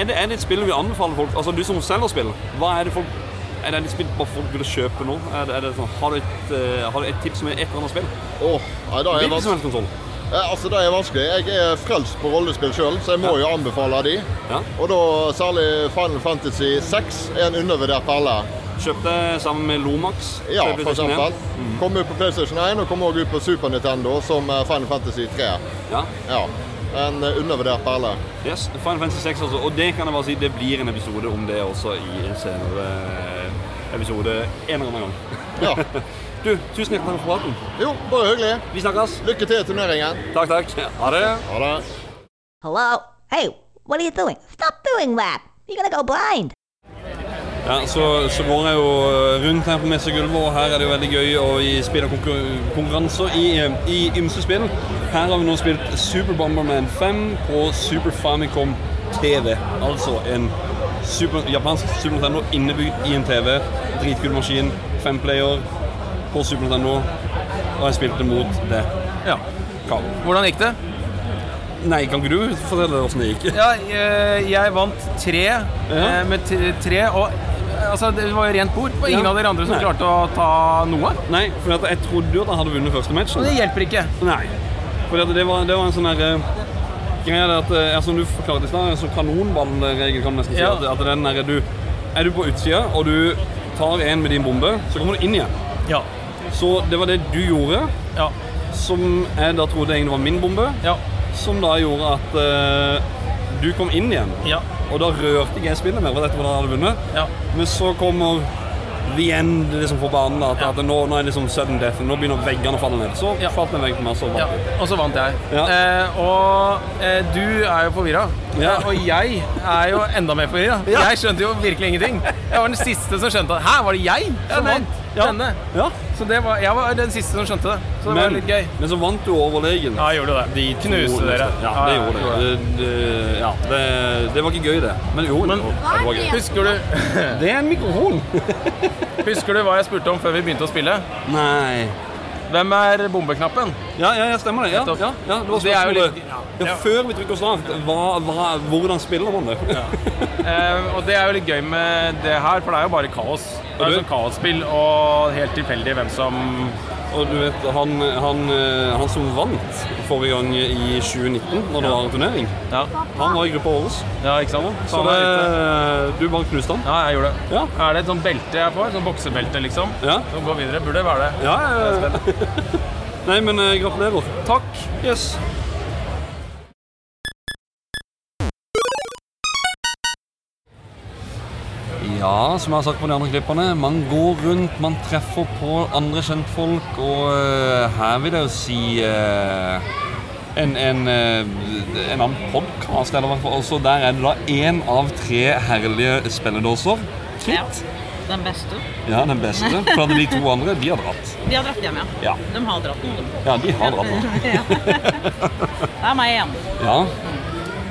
er, det, er det et spill vi anbefaler folk? Altså, du som selger spill, hva er det folk er det et spill bare folk burde kjøpe nå? Er det, er det sånn, har, du et, uh, har du et tips med et eller annet spill?
Åh, nei, da det...
Hvilken som helst konsoll.
Altså, det er vanskelig. Jeg er frelst på rollespill sjøl, så jeg må jo anbefale de.
Ja.
Og da særlig Final Fantasy 6 er en undervurdert perle.
Kjøpte sammen med Lomax.
Ja, for
PlayStation 1.
eksempel. Kom ut på PlayStation 1 og kom også ut på Super Nintendo som eh, Final Fantasy 3.
Ja.
Ja, En eh, undervurdert perle.
Yes, Final Fantasy 6 altså. Og det kan jeg bare si, det blir en episode om det også i en senere eh, episode en eller annen gang.
Ja.
Du, tusen hjertelig takk for praten.
Jo, bare hyggelig.
Vi snakkes.
Lykke til i turneringen.
Takk, takk. Ha det.
Ha det.
Hello? Hey, what are you doing? Stop doing that! You're gonna go blind!
Ja, så, så går jeg jo eh, rundt her på messegulvet, og her er det jo veldig gøy å gi- spille konkur- konkurranser i, eh, i ymse spill. Her har vi nå spilt Super Bomberman 5 på Super Famicom TV. Altså en super, japansk Super Nintendo innebygd i en TV. Dritkul maskin. Femplayer på Super Nintendo. Og jeg spilte mot det.
Ja.
Karl.
Hvordan gikk det?
Nei, kan ikke du fortelle åssen det gikk?
Ja, jeg, jeg vant tre ja. med tre, og eh, altså, det var jo rent bord. Det var ingen
Ja.
av dere andre som
Nei.
klarte å ta noe.
Nei, for jeg trodde jo at jeg hadde vunnet første matchen.
Men det hjelper ikke.
Nei. For det, var, det var en sånn eh, Greia er at, eh, ja, som du forklarte i stad, en sånn kanonballregel kan du nesten si.
Ja.
At, at den der, du, er du på utsida, og du tar en med din bombe, så kommer du inn igjen.
Ja.
Så det var det du gjorde,
Ja.
som jeg da trodde egentlig var min bombe,
Ja.
som da gjorde at eh, du kom inn igjen.
Ja.
Og da rørte ikke jeg spillet mer, for dette var da jeg hadde vunnet.
Ja.
Men så kommer the end liksom for banen, at, at nå, nå er det liksom sudden death, nå begynner veggene å falle ned. Så falt en vegg på meg, så vant jeg.
Og så vant jeg. Eh, og eh, du er jo forvirra. Eh, og jeg er jo enda mer forvirra. Jeg skjønte jo virkelig ingenting. Jeg var den siste som skjønte at Hæ, var det jeg som vant denne?
Ja.
Så det var, jeg var den siste som skjønte det. Så det var litt gøy.
men så vant du overlegen.
Ja, gjorde gjorde det.
De
Knuste dere.
neste. Ja, det gjorde det. det, det ja, det. Det var ikke gøy, det. Men jo,
Men-
det var gøy.
Husker du,
Det er en mikrofon.
husker du hva jeg spurte om før vi begynte å spille?
Nei.
Hvem er bombeknappen?
Ja, ja, ja, stemmer det. Ja, ja, ja, det var
Det
spørsmålet.
litt-
Ja, før vi trykker hva, hva, hvordan spiller man det?
Eh, og det er jo litt gøy med det her, for det er jo bare kaos. Det er jo sånn kaosspill og helt tilfeldig hvem som
Og du vet, han, han, eh, han som vant forrige gang i 2019, når det var en turnering,
Ja,
han var i gruppa vår.
ja ikke sant?
Så det, du bare knuste han.
Ja, jeg gjorde det.
Ja.
Er det et sånt belte jeg får? Sånn boksebelte, liksom?
Ja.
Som går videre? Burde det være det.
Ja, ja, ja. Nei, men eh, gratulerer.
Takk.
Yes. Ja, som jeg har sagt på de andre klippene, man går rundt, man treffer på andre kjentfolk, og eh, her vil jeg jo si eh, en, en, eh, en annen podkast, eller i også der er det da én av tre herlige spilledåser.
Ja, den beste.
Ja, den beste. For de to andre, de har dratt.
De har dratt hjem, ja.
Ja,
De har dratt nå.
ja de har dratt nå.
Det er meg igjen.
Ja.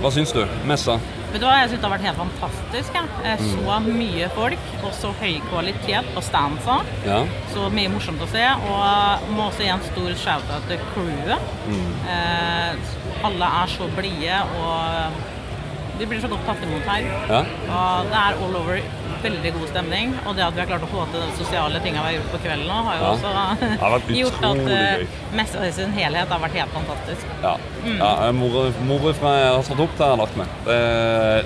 Hva syns du? Messa?
Vet du hva, jeg synes det har vært helt fantastisk. Jeg. Eh,
Mm.
Så mye folk, og så høy kvalitet på standsa.
Ja.
Så mye morsomt å se. Og må også gi en stor shout-out til crewet.
Mm.
Eh, alle er så blide, og de blir så godt tatt imot her.
Ja.
Og det er all over veldig god stemning. Og det at vi har klart å få til de sosiale tingene vi har gjort på kvelden nå, har jo
Ja.
også gjort at
utrolig
eh, messa i sin helhet har vært helt fantastisk.
Ja.
Mm.
ja moro fra jeg har stått opp til jeg har lagt meg.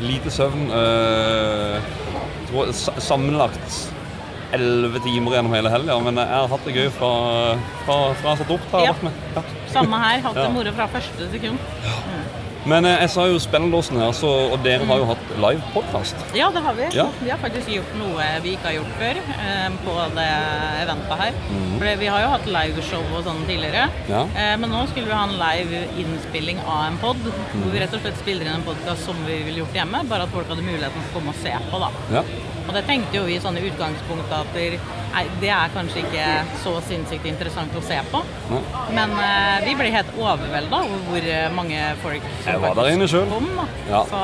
Lite søvn. øh, sammenlagt elleve timer gjennom hele helga, men jeg har hatt det gøy fra, fra, fra jeg har stått opp til har
Ja.
meg. Ja.
Samme her. Hatt det
Ja.
moro fra første sekund.
Men eh, jeg sa jo Spennelåsen her, så, og dere har jo hatt live podkast.
Ja, det har vi.
Ja.
Vi har faktisk gjort noe vi ikke har gjort før eh, på det eventet her.
Mm.
For vi har jo hatt liveshow og sånn tidligere.
Ja.
Eh, men nå skulle vi ha en live innspilling av en pod,
Mm.
hvor vi rett og slett spiller inn en podkast som vi ville gjort hjemme, bare at folk hadde muligheten til å komme og se på, da.
Ja.
Og det tenkte jo vi i sånne utgangspunktet at det, er kanskje ikke så sinnssykt interessant å se på.
Nei.
Men eh, vi ble helt overvelda over hvor eh, mange folk som
Jeg var der inne selv.
kom.
Ja.
Så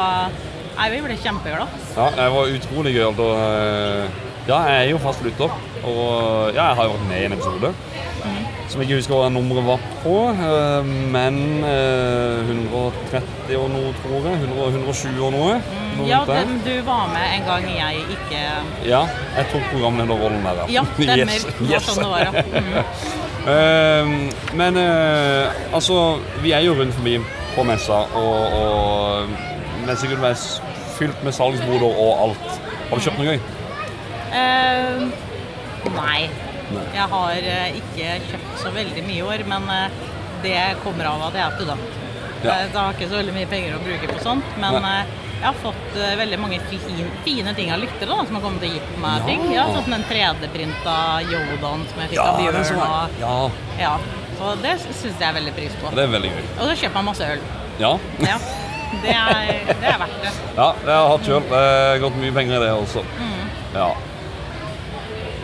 nei, vi ble kjempeglade.
Ja, det var utrolig gøy. Og, øh, ja, jeg er jo fast lytter, og ja, jeg har jo vært med i en episode. Som jeg ikke husker hva nummeret var på, øh, men øh, 130 og noe, tror jeg. 100, 120 og noe. noe
Ja, den, du var med en gang jeg ikke
Ja, jeg tok programlederrollen der,
Ja, stemmer.
Yes, yes.
sånn det var, ja. Mm.
Ehm, men eh, altså, vi er jo rundt forbi på messa, og, og messa sikkert mest fylt med salgsboder og alt. Har du kjøpt noe gøy?
Uh, nei.
Nei.
Jeg har eh, ikke kjøpt så veldig mye i år, men eh, det kommer av at jeg er student.
Ja.
Eh, jeg har ikke så veldig mye penger å bruke på sånt, men
Nei.
eh, jeg har fått eh, veldig mange fine, fine ting av lyttere da, som har kommet og gitt meg
Ja.
ting. Har fått den 3D-printa Yodaen som jeg fikk
Ja,
av Bjørn.
Ja,
ja. Så det syns jeg er veldig pris på.
det er veldig gøy.
Og så kjøper jeg masse øl.
Ja,
Ja. Det er, det er verdt det.
ja det har jeg hatt sjøl. Gått mye penger i det også.
Mm.
Ja.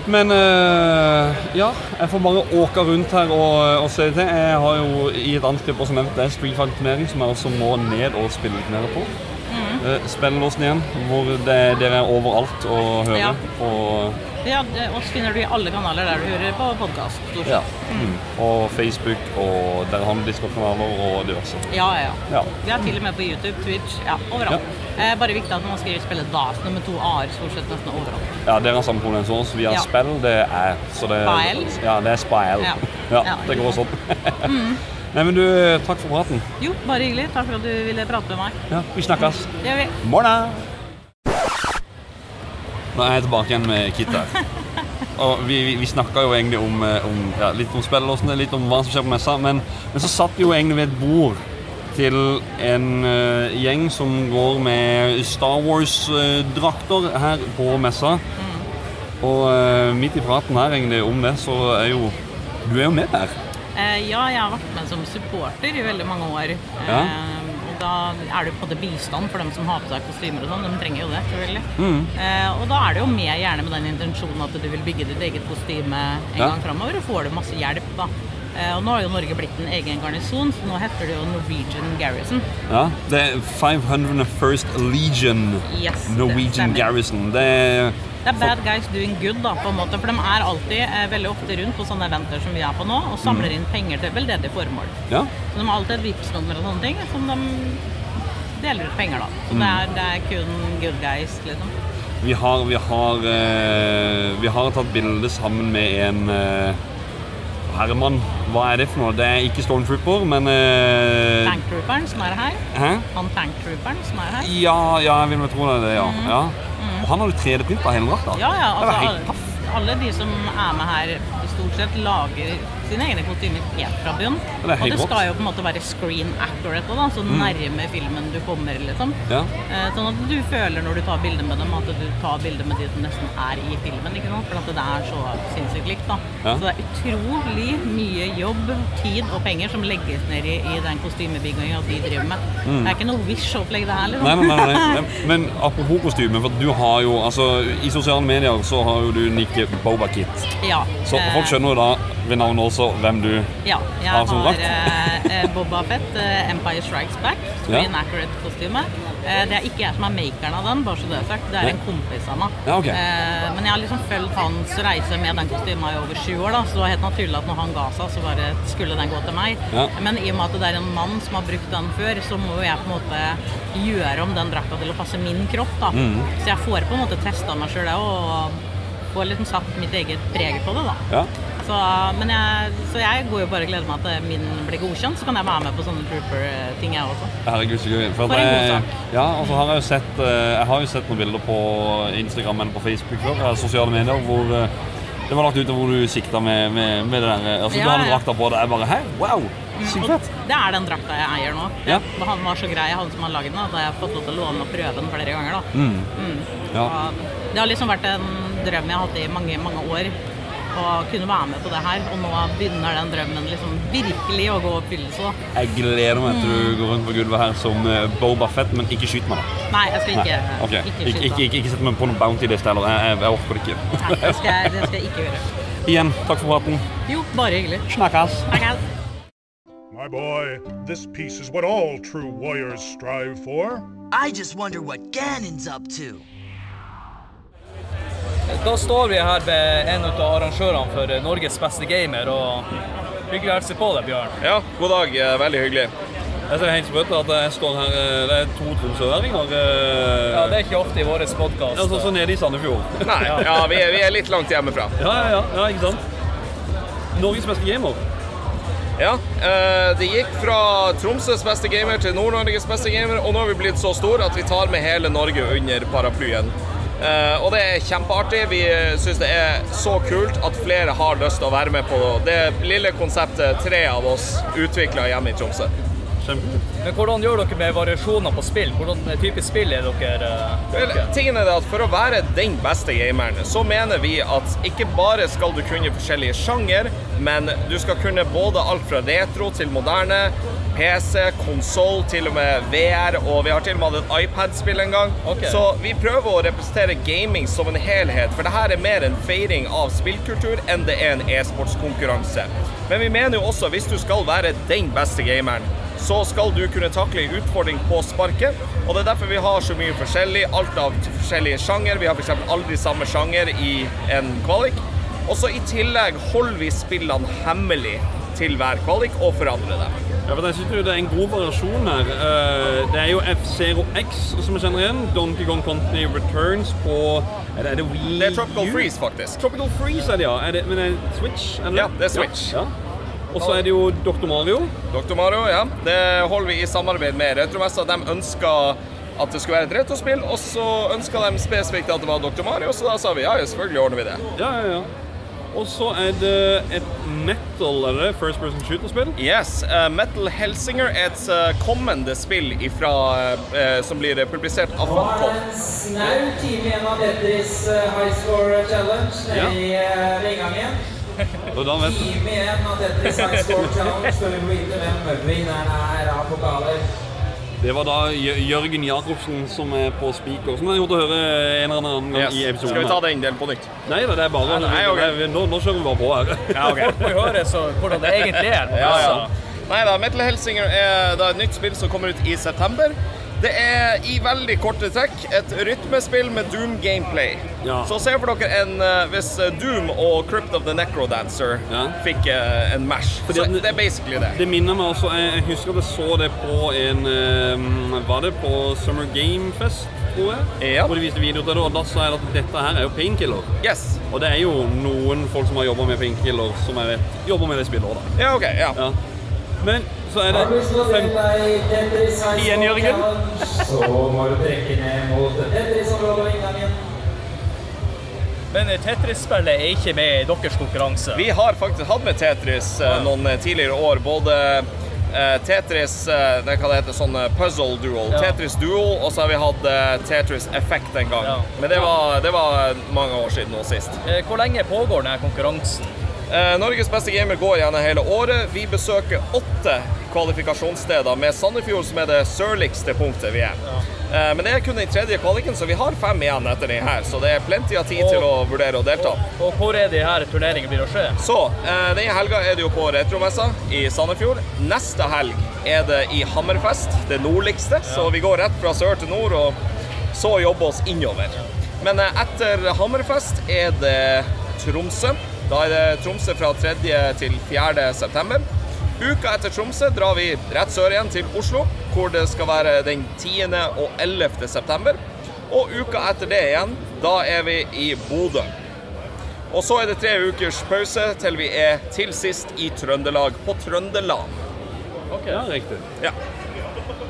Men eh, ja, jeg får bare åke rundt her og, og se til. Jeg har jo i et annet klipp også nevnt det er Street Fight-turnering, som jeg også må ned og spille litt mer på.
Mm.
Spillelåsen igjen, hvor det, dere er overalt og hører.
Ja.
Og,
Ja, det- oss finner du i alle kanaler der du hører på podkast.
ja. mm. og Facebook, og dere har Discord-kanaler og diverse.
Ja, ja.
Ja.
Vi er til og med på YouTube, Twitch, ja, overalt. Eh, bare viktig at man skriver spille DAS nummer to A-er stort sett nesten overalt.
Ja, dere har samme problem som oss. Vi har
Ja.
spill, det er så det,
Spile.
Ja, det er spile.
Ja.
Ja,
Ja.
det går sånn.
Mm.
Nei, men du, takk for praten.
Jo, bare hyggelig. Takk for at du ville prate med meg.
Ja, vi snakkes.
Det gjør vi.
Morgen! Nå er jeg tilbake igjen med Kit her. Og vi, vi, vi snakka jo egentlig om, eh, om ja, litt om spillelåsene, litt om hva som skjer på messa, men, men så satt vi jo egentlig ved et bord til en uh, gjeng som går med Star Wars-drakter her på messa. Og uh, midt i praten her egentlig om det, så er jo Du er jo med der.
Eh, ja, jeg har vært med som supporter i veldig mange år.
Ja.
Da er det jo på det bistand for dem som har på seg kostymer og sånn. De trenger jo det, selvfølgelig.
Mm.
Eh, og da er det jo med gjerne med den intensjonen at du vil bygge ditt eget kostyme en
Ja.
gang framover, og får du masse hjelp, da. Eh, og nå har jo Norge blitt en egen garnison, så nå heter det jo Norwegian Garrison.
Ja, det er 501st Legion
Yes,
Norwegian
det
Garrison. Det er
Det er bad guys doing good, da, på en måte. For de er alltid eh, veldig ofte rundt på sånne eventer som vi er på nå, og samler
Mm.
inn penger til veldedig formål.
Ja.
Så de har alltid et Vipps-nummer og sånne ting som de deler ut penger, da. Så det,
Mm.
er, det er kun good guys, liksom.
Vi har, vi har, eh, vi har tatt bilde sammen med en eh, Herman, hva er det for noe? Det er ikke Stormtrooper, men eh,
Tanktrooperen som er her.
Hæ?
Han tanktrooperen som er her.
Ja, ja, jeg vil vel tro det, er det, ja.
Mhm.
ja. Og han har jo 3D-printa hele drakta.
Ja, ja. Altså, alle, alle de som er med her, stort sett lager sine egne kostymer helt fra bunn.
det
Og det skal jo på en måte være screen accurate, da, så
Mm.
nærme filmen du kommer, liksom.
Ja.
Eh, Sånn at du føler når du tar bilde med dem, at du tar bilde med de som nesten er i filmen. ikke sant? For at det er så sinnssykt likt. da.
Ja.
Så det er utrolig mye jobb, tid og penger som legges ned i, i den kostymebygginga de driver med.
Mm.
Det er ikke noe Wish-opplegg, det her. liksom.
Nei, nei, nei, nei. Men apropos kostyme, for du har jo altså I sosiale medier så har jo du nikket Boba Kit.
Ja.
Så
eh,
folk skjønner jo da ved navnet også hvem du
Ja,
har som drakt.
jeg har Boba Fett, eh, Empire Strikes Back,
Ja.
Screen Accurate-kostyme. Eh, Det er ikke jeg som er makeren av den, bare så det er sagt. Det er en kompis av meg.
Ja, ok.
Eh, Men jeg har liksom fulgt hans reise med den kostyma i over sju år, da, så det var helt naturlig at når han ga seg, så bare skulle den gå til meg.
Ja.
Men i og med at det er en mann som har brukt den før, så må jo jeg på en måte gjøre om den drakta til å passe min kropp, da.
Mm.
Så jeg får på en måte testa meg sjøl og får liksom satt mitt eget preg på det, da.
Ja.
Så, men jeg, så jeg går jo bare og gleder meg til min blir godkjent, så kan jeg være med på sånne trooper-ting jeg også.
Herregud, så gøy. For,
For en god sak.
ja, og så har jeg jo sett eh, Jeg har jo sett noen bilder på Instagram eller på Facebook før, eh, sosiale medier, hvor eh, det var lagt ut hvor du sikta med, med, med det der Altså,
Ja,
du hadde
ja.
drakta på det. Jeg bare her? Wow! Sykt fett.
Det er den drakta jeg eier nå.
Ja.
Han var så grei, han som har lagd den, at jeg har fått lov til å låne og prøve den flere ganger. da.
Mm.
Mm.
Ja.
Og Det har liksom vært en drøm jeg har hatt i mange, mange år. Å kunne være med på det her, og nå begynner den drømmen liksom virkelig å gå i oppfyllelse.
Jeg gleder meg til du går rundt på gulvet her som eh, Boba Fett, men ikke skyt meg, da.
Nei, jeg skal ikke,
Nei, ok.
ikke
Ikke,
skyte.
ikke, ikke, ikke sett meg på noen bounty list heller. Jeg, jeg, jeg orker det ikke.
Nei, det skal, jeg, det skal jeg ikke gjøre.
Igjen, takk for praten.
Jo, bare hyggelig.
Snakkes.
Snakkes.
My boy, this piece is what all true warriors strive for.
I just wonder what Ganon's up to.
Da står vi her ved en av arrangørene for eh, Norges beste gamer, og hyggelig å hilse på deg, Bjørn.
Ja, god dag. eh, Veldig hyggelig.
Jeg ser helt sprøtt at jeg står her eh, Det er to tromsøværinger.
Ja, det er ikke ofte i vår podkast.
Ja, så nede i Sandefjord.
Nei, ja, vi er, vi er litt langt hjemmefra.
Ja, ja, ja, ja, ikke sant? Norges beste gamer.
Ja, eh, det gikk fra Tromsøs beste gamer til Nord-Norges beste gamer, og nå har vi blitt så store at vi tar med hele Norge under paraplyen. Eh, og det er kjempeartig. Vi syns det er så kult at flere har lyst til å være med på det lille konseptet tre av oss utvikla hjemme i Tromsø.
Men hvordan gjør dere med variasjoner på spill? Hvordan type spill er dere eh,
Vel, tingen er det at For å være den beste gameren, så mener vi at ikke bare skal du kunne forskjellige sjanger, men du skal kunne både alt fra retro til moderne, PC, konsoll, til og med VR, og vi har til og med hatt et iPad-spill en gang.
Okay.
Så vi prøver å representere gaming som en helhet, for det her er mer en feiring av spillkultur enn det er en e-sportskonkurranse. Men vi mener jo også, hvis du skal være den beste gameren, så skal du kunne takle en utfordring på sparket. Og det er derfor vi har så mye forskjellig. Alt av forskjellige sjanger. Vi har f.eks. aldri samme sjanger i en kvalik. Og så i tillegg holder vi spillene hemmelig til hver kvalik og forandrer dem.
Ja, for jeg synes jo det er en god variasjon her. Eh, Det er jo F-Zero X som jeg kjenner igjen. Donkey Kong Country Returns på Er det, er det Wii U?
Det er Tropical Freeze, faktisk.
Tropical Freeze er det, ja. Er det, men er det Switch? Er det?
Ja, det er Switch.
Ja. ja. Og så er det jo Dr. Mario.
Dr. Mario, ja. Det holder vi i samarbeid med Retromessa. De ønska at det skulle være et retrospill, og så ønska de spesifikt at det var Dr. Mario, så da sa vi ja, selvfølgelig ordner vi det.
Ja, ja, ja. Og så er det et metal, er det det? First person shooter-spill?
Yes, Uh, Metal Helsinger er et uh, kommende spill ifra, uh, som blir publisert av Funcom.
Snau time igjen av eh, High Score Challenge nede
Ja.
i eh,
Da vet du.
Time igjen av dette High Score Challenge vi får vite hvem vinneren er av pokaler.
Det var da Jørgen Jacobsen som er på speaker, som jeg gjort å høre en eller annen gang
Yes.
i episoden.
Skal vi ta den delen på nytt?
Nei da, det er bare
Nei, ok.
Nei, nå, nå kjører vi bare på her.
Ja, ok.
Folk må høre så, hvordan det egentlig er.
Ja, ja. Nei da, Metal Helsinger er da et nytt spill som kommer ut i september. Det er i veldig korte trekk et rytmespill med Doom gameplay.
Ja.
Så se for dere en, eh, hvis eh, Doom og Crypt of the Necrodancer fikk eh, en mash.
Fordi
Så det er basically det.
Det minner meg også Jeg jeg husker at jeg så det på en Var det på Summer Game Fest, tror jeg?
Ja.
Hvor de viste video til det, og da sa jeg at dette her er jo Painkiller.
Yes.
Og det er jo noen folk som har jobba med Painkiller, som jeg vet jobber med det spillet òg, da.
Ja, ok. Ja.
Ja. Men så er det fem Igjen, Jørgen.
Så må du trekke ned mot Tetris-området inngangen.
Men Tetris-spillet er ikke med i deres konkurranse.
Vi har faktisk hatt med Tetris eh, noen eh, tidligere år. Både eh, Tetris eh, det hva det heter, sånn puzzle duel,
Ja.
Tetris duel, og så har vi hatt eh, Tetris Effect en gang.
Ja.
Men det var, det var mange år siden nå sist.
Eh, Hvor lenge pågår denne konkurransen?
Eh, Norges beste gamer går gjennom hele året. Vi besøker åtte kvalifikasjonssteder, med Sandefjord som er det sørligste punktet vi er. Ja. Men det er kun den tredje kvaliken, så vi har fem igjen etter den her. Så det er plenty av tid til å vurdere å delta.
Og hvor er de her turneringene blir å skje?
Så eh, denne helga er det jo på Retromessa i Sandefjord. Neste helg er det i Hammerfest, det nordligste. Så vi går rett fra sør til nord og så jobber oss innover. Men eh, etter Hammerfest er det Tromsø. Da er det Tromsø fra 3. til 4. september. Uka etter Tromsø drar vi rett sør igjen til Oslo, hvor det skal være den 10. og 11. september. Og uka etter det igjen, da er vi i Bodø. Og så er det tre ukers pause til vi er til sist i Trøndelag, på Trøndeland.
Ja, riktig.
Ja.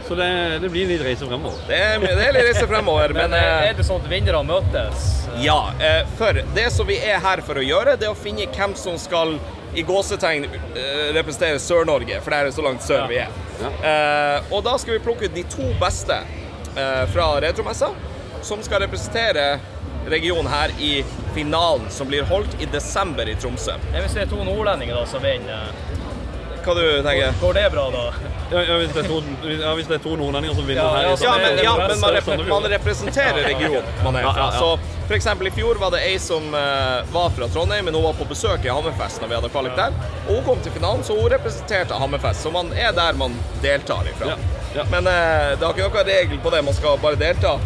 Så det, det blir litt reise fremover.
Det er, det er litt reise fremover, men,
Men eh,
eh,
er det sånn at vinnere møtes?
Ja, eh, for det som vi er her for å gjøre, det er å finne hvem som skal i gåsetegn representere Sør-Norge, for det er så langt sør vi er. Ja. og da skal vi plukke ut de to beste eh, fra Retromessa, som skal representere regionen her i finalen, som blir holdt i desember i Tromsø.
Jeg vil si det er to nordlendinger da som vinner.
Hva du tenker
Går, går det bra, da?
Ja, ja, hvis, det er to, ja, hvis det er to nordlendinger som vinner
Ja,
her
ja,
men, ja, men man, repre man representerer regionen man er
Ja,
fra.
ja, ja.
Så for eksempel i fjor var det ei som uh, var fra Trondheim, men hun var på besøk i Hammerfest når vi hadde kvalik der. Og hun kom til finalen, så hun representerte Hammerfest. Så man er der man deltar ifra. Men uh, det har ikke noen regel på det. Man skal bare delta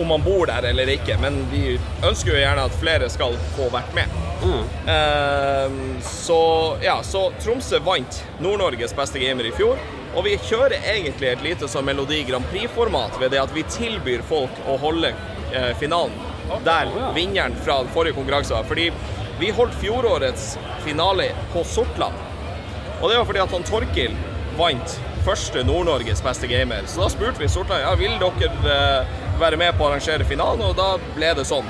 om man bor der eller ikke. Men vi ønsker jo gjerne at flere skal få vært med. Eh, så ja, så Tromsø vant Nord-Norges beste gamer i fjor. Og vi kjører egentlig et lite sånn Melodi Grand Prix-format ved det at vi tilbyr folk å holde eh, finalen der vinneren fra den forrige konkurranse var. Fordi vi holdt fjorårets finale på Sortland. Og det var fordi at han Torkil vant første Nord-Norges beste gamer. Så da spurte vi Sortland ja, vil dere eh, være med på å arrangere finalen, og da ble det sånn.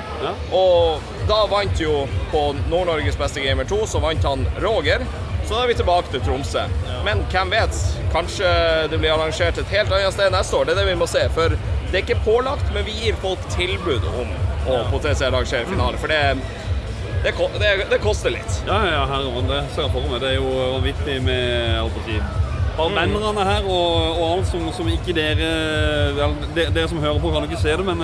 Og da vant jo på Nord-Norges beste gamer 2, så vant han Roger. Så da er vi tilbake til Tromsø. Men hvem vet? Kanskje det blir arrangert et helt annet sted neste år. Det er det vi må se. For det er ikke pålagt, men vi gir folk tilbud om å potensielt arrangere finale. For det, det, det, det koster litt.
Ja, ja, herregud, det ser jeg for meg. Det er jo vanvittig med jeg på å si, bare her og, og alt som, som ikke dere vel, dere Dere som hører på, kan ikke se det, men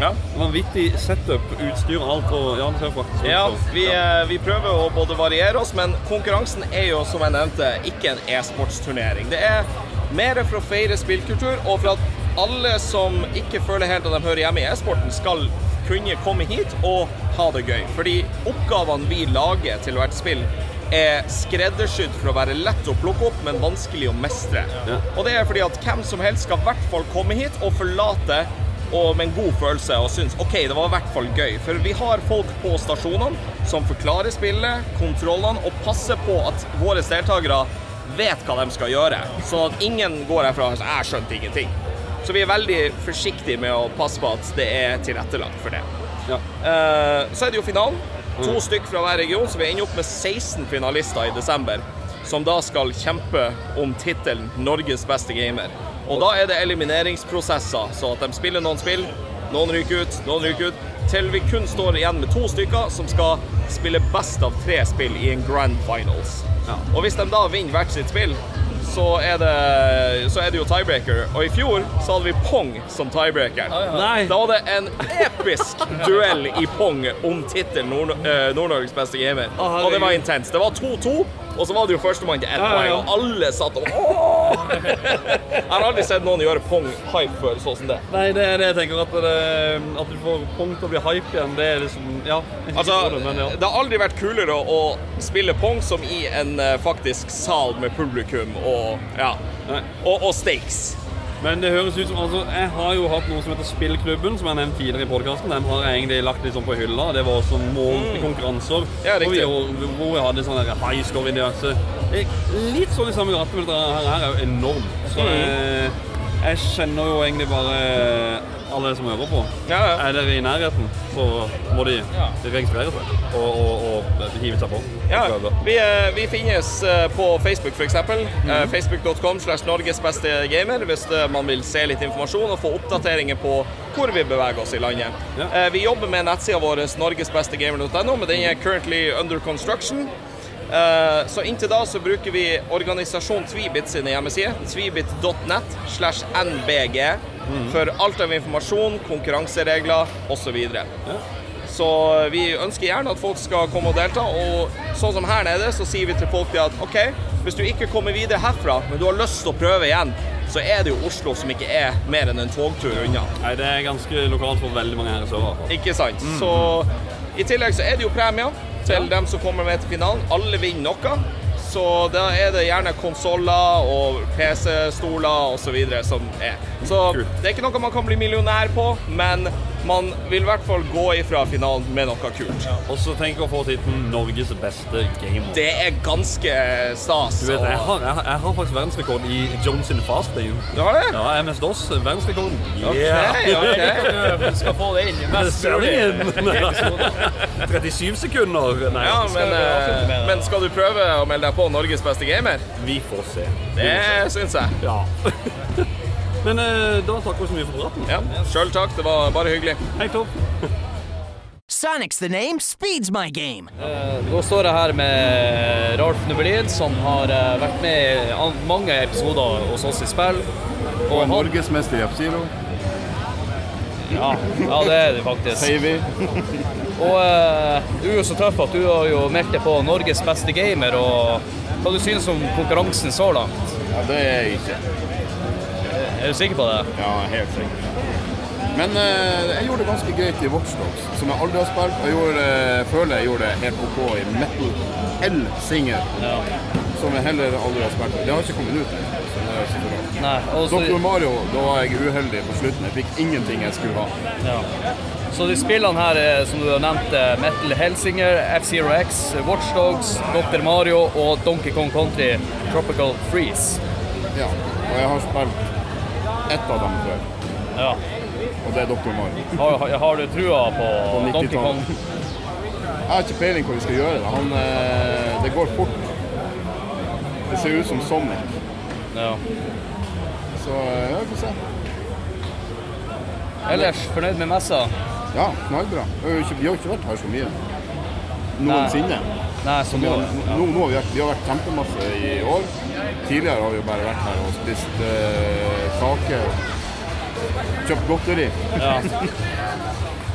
ja. vanvittig setup, utstyr og alt. Og, ja, det ser faktisk
Ja, vi, ja. vi prøver å både variere oss, men konkurransen er jo, som jeg nevnte, ikke en e-sportsturnering. Det er mer for å feire spillkultur, og for at alle som ikke føler helt at de hører hjemme i e-sporten, skal kunne komme hit og ha det gøy. Fordi oppgavene vi lager til hvert spill, er skreddersydd for å være lett å plukke opp, men vanskelig å mestre. Og det er fordi at hvem som helst skal i hvert fall komme hit og forlate og med en god følelse og synes OK, det var i hvert fall gøy. For vi har folk på stasjonene som forklarer spillet, kontrollene, og passer på at våre deltakere vet hva de skal gjøre. Sånn at ingen går herfra og sier 'jeg skjønte ingenting'. Så vi er veldig forsiktige med å passe på at det er tilrettelagt for det. Eh, så er det jo finalen. To stykk fra hver region, så vi ender opp med 16 finalister i desember. Som da skal kjempe om tittelen 'Norges beste gamer'. Og da er det elimineringsprosesser, så at de spiller noen spill, noen ryker ut, noen ryker ut, til vi kun står igjen med to stykker som skal spille best av tre spill i en grand finals. Og hvis de da vinner hvert sitt spill, så er, det, så er det jo tiebreaker. Og i fjor så hadde vi Pong som tiebreaker.
Nei.
Da var det en episk duell i Pong om tittelen Nord eh, Nord-Norges beste gamer. og det var intenst. Det var 2-2, og så var det jo førstemann til ett poeng, og alle satt og Åh! Jeg har aldri sett noen gjøre Pong hype før sånn som det.
Nei, det er det jeg tenker. At, det, at du får pong til å bli hype igjen, det er liksom Ja.
Altså,
det, men ja.
det har aldri vært kulere å, å spille pong som i en eh, faktisk sal med publikum og ja, og, og stakes.
Men det høres ut som altså, Jeg har jo hatt noe som heter Spillklubben, som jeg nevnte tidligere i podkasten. Den har jeg egentlig lagt litt sånn på hylla. Det var også månedlige
Mm.
konkurranser.
Ja,
hvor, vi, hvor jeg hadde sånn high score i diverse er Litt sånn i samme gate, men dette her, er jo enormt. Så
Mm.
eh, jeg kjenner jo egentlig bare alle som hører på. Er dere i nærheten, så må de registrere seg og, og, og hive seg på.
Ja, vi, eh, vi finnes eh, på Facebook f.eks. eksempel
-hmm.
Eh, Facebook.com slash Norges beste gamer hvis man vil se litt informasjon og få oppdateringer på hvor vi beveger oss i landet. Vi jobber med nettsida vår norgesbestegamer.no, men den er currently under construction. Så inntil da så bruker vi organisasjon Tvibit sine hjemmesider. Tvibit.net slash nbg for alt av informasjon, konkurranseregler osv. Så vi ønsker gjerne at folk skal komme og delta. Og sånn som her nede, så sier vi til folk at OK, hvis du ikke kommer videre herfra, men du har lyst til å prøve igjen, så er det jo Oslo som ikke er mer enn en togtur unna.
Nei, Det er ganske lokalt for veldig mange her i sør. fall.
Ikke sant?
Mm.
Så i tillegg så er det jo premier til dem som kommer med til finalen. Alle vinner noe. Så da er det gjerne konsoller og PC-stoler osv. som er. Så det er ikke noe man kan bli millionær på, men man vil i hvert fall gå ifra finalen med noe kult.
Og så tenk å få tittelen Norges beste gamer.
Det er ganske stas.
Du vet, jeg
og-
har, jeg, har, jeg har faktisk verdensrekord i Jones in fast game.
Du har det?
Ja, MS-DOS, verdensrekorden.
Ok, ok.
Du skal få det inn i mest
mulig. 37 sekunder. Nei,
Ja,
skal
men,
vi med
eh,
det?
men skal du prøve å melde deg på Norges beste gamer?
Vi får se.
Det syns jeg.
Ja. Men eh, da takker vi så mye for praten.
Ja, Sjøl takk. Det var bare hyggelig.
Hei, topp.
Sonic's the name, speed's my game.
nå uh, står jeg her med Ralf Nubelin, som har uh, vært med i mange episoder hos oss i spill.
Og
han-
norgesmester i F-Zero.
Ja, ja, det er det faktisk.
Sier vi.
Og uh, du er jo så tøff at du har jo meldt deg på Norges beste gamer. og Hva du synes om konkurransen så langt?
Ja, det er jeg ikke.
Er du sikker på det?
Ja, helt sikker. Men eh, jeg gjorde det ganske greit i Watchdogs, som jeg aldri har spilt. Jeg gjorde, eh, føler jeg gjorde det helt OK i Metal L-Singer, som jeg heller aldri har spilt. Det har ikke kommet ut bra.
Nei, og
Dr. Mario, da var jeg uheldig på slutten. Jeg fikk ingenting jeg skulle ha.
Ja. Så de spillene her som du har nevnt, eh, Metal Helsinger, F-Zero X, Watchdogs, Dr. Mario og Donkey Kong Country Tropical Freeze.
Ja, og jeg har spilt ett av dem før.
Ja.
Og det er Dr. Mario.
Har, har, du trua på,
På
Donkey Kong?
Jeg har ikke peiling på hva vi skal gjøre. Han, eh, det går fort. Det ser ut som Sonic.
Ja.
Så eh, ja, vi får se.
Ellers, fornøyd med messa?
Ja, knallbra. Vi har ikke vært her så mye. Noensinne.
Nei, så
vi
nå-
nå, nå har vi, vært, vi har vært kjempemasse i år. Tidligere har vi jo bare vært her og spist eh, kake kjøpt godteri.
Ja.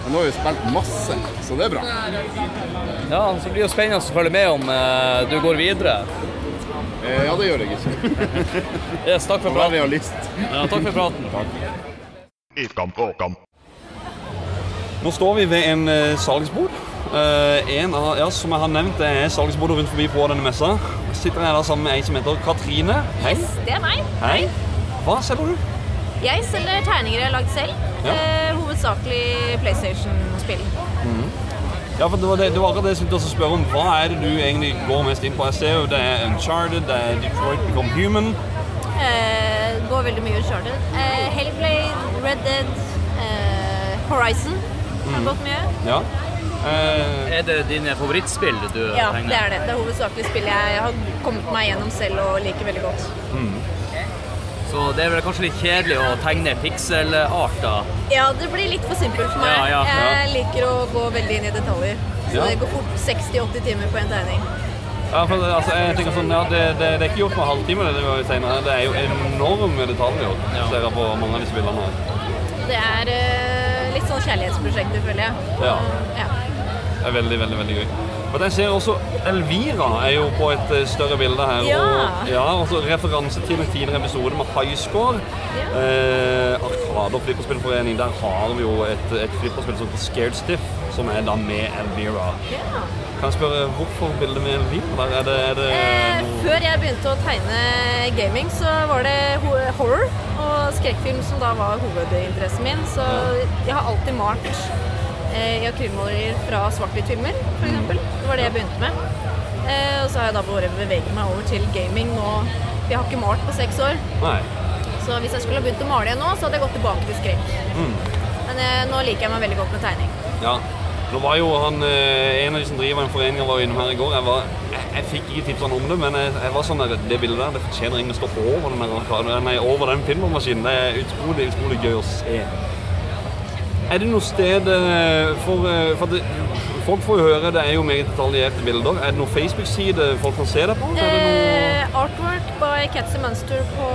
Men nå har vi spilt masse, så det er bra.
Ja, så blir det jo spennende å følge med om eh, du går videre.
Eh, ja, det gjør jeg ikke.
Yes, takk for praten.
Vær realist.
Ja, takk for praten.
Nå står vi ved en. Eh, en av, ja, som jeg har nevnt, det er salgsbordet rundt forbi på denne messa. Sitter jeg da sammen med ei som heter Katrine. Hei.
Det er meg.
Hei. Hva selger du?
Jeg selger terninger jeg har lagd selv.
Ja.
Eh, hovedsakelig PlayStation-spill.
Ja, for det var, det, det var akkurat det jeg skulle spørre om. Hva er det du egentlig går mest inn på? Jeg ser jo det er Uncharted, det er Detroit Become Human.
Eh, går veldig mye Uncharted. Eh, Hellblade, Red Dead, eh, Horizon har
Mhm.
gått mye.
Ja. Eh,
Er det dine favorittspill du
Ja,
tegner?
det er det. Det er hovedsakelig spill jeg har kommet meg gjennom selv og liker veldig godt.
Mm. Så det er vel kanskje litt kjedelig å tegne pikselarter?
Ja, det blir litt for simpelt for meg.
Ja, ja, ja.
Jeg liker å gå veldig inn i detaljer. Så
Ja.
det går fort 60-80 timer på en tegning.
Ja, for det- altså, jeg tenker sånn, ja, det, det, det er ikke gjort på en halvtime, det, det, det er jo enorme detaljer. Ser jeg på mange av disse bildene.
Det er uh, litt sånn kjærlighetsprosjekter, føler jeg.
Ja.
Ja.
Er veldig, veldig veldig gøy. Men jeg ser også Elvira er jo på et eh, større bilde her.
Ja.
Og, ja, altså referanse til en tidligere episode med Highscore. Eh, Arkade- og flipperspillforening. Der har vi jo et, et flipperspill som heter Scared Stiff, som er da med Elvira. Ja. Kan jeg spørre hvorfor bildet med Elvira? Er det, er det
Eh, før jeg begynte å tegne gaming, så var det horror og skrekkfilm som da var hovedinteressen min. Så jeg har alltid malt eh, i akrylmalerier fra svart-hvitt-filmer, f.eks. Det var det jeg begynte med. Eh, og så har jeg da bare beveget meg over til gaming nå. Jeg har ikke malt på seks år,
Nei.
så hvis jeg skulle ha begynt å male igjen nå, så hadde jeg gått tilbake til skrekk.
Mm.
Men eh, nå liker jeg meg veldig godt med tegning.
Ja. Nå var jo han, eh, En av de som driver en forening, var innom her i går. Jeg, var, jeg, jeg fikk ikke tips om det, men jeg, jeg var sånn der, det bildet der det fortjener ingen å stå over den, der, nei, over den filmmaskinen. Det er utrolig, utrolig gøy å se. Er det noe sted eh, for, eh, for det, Folk får jo høre det er jo meget detaljerte bilder. Er det noen Facebook-side folk kan se det på? Er det.
Eh, artwork by Ketzy Munster på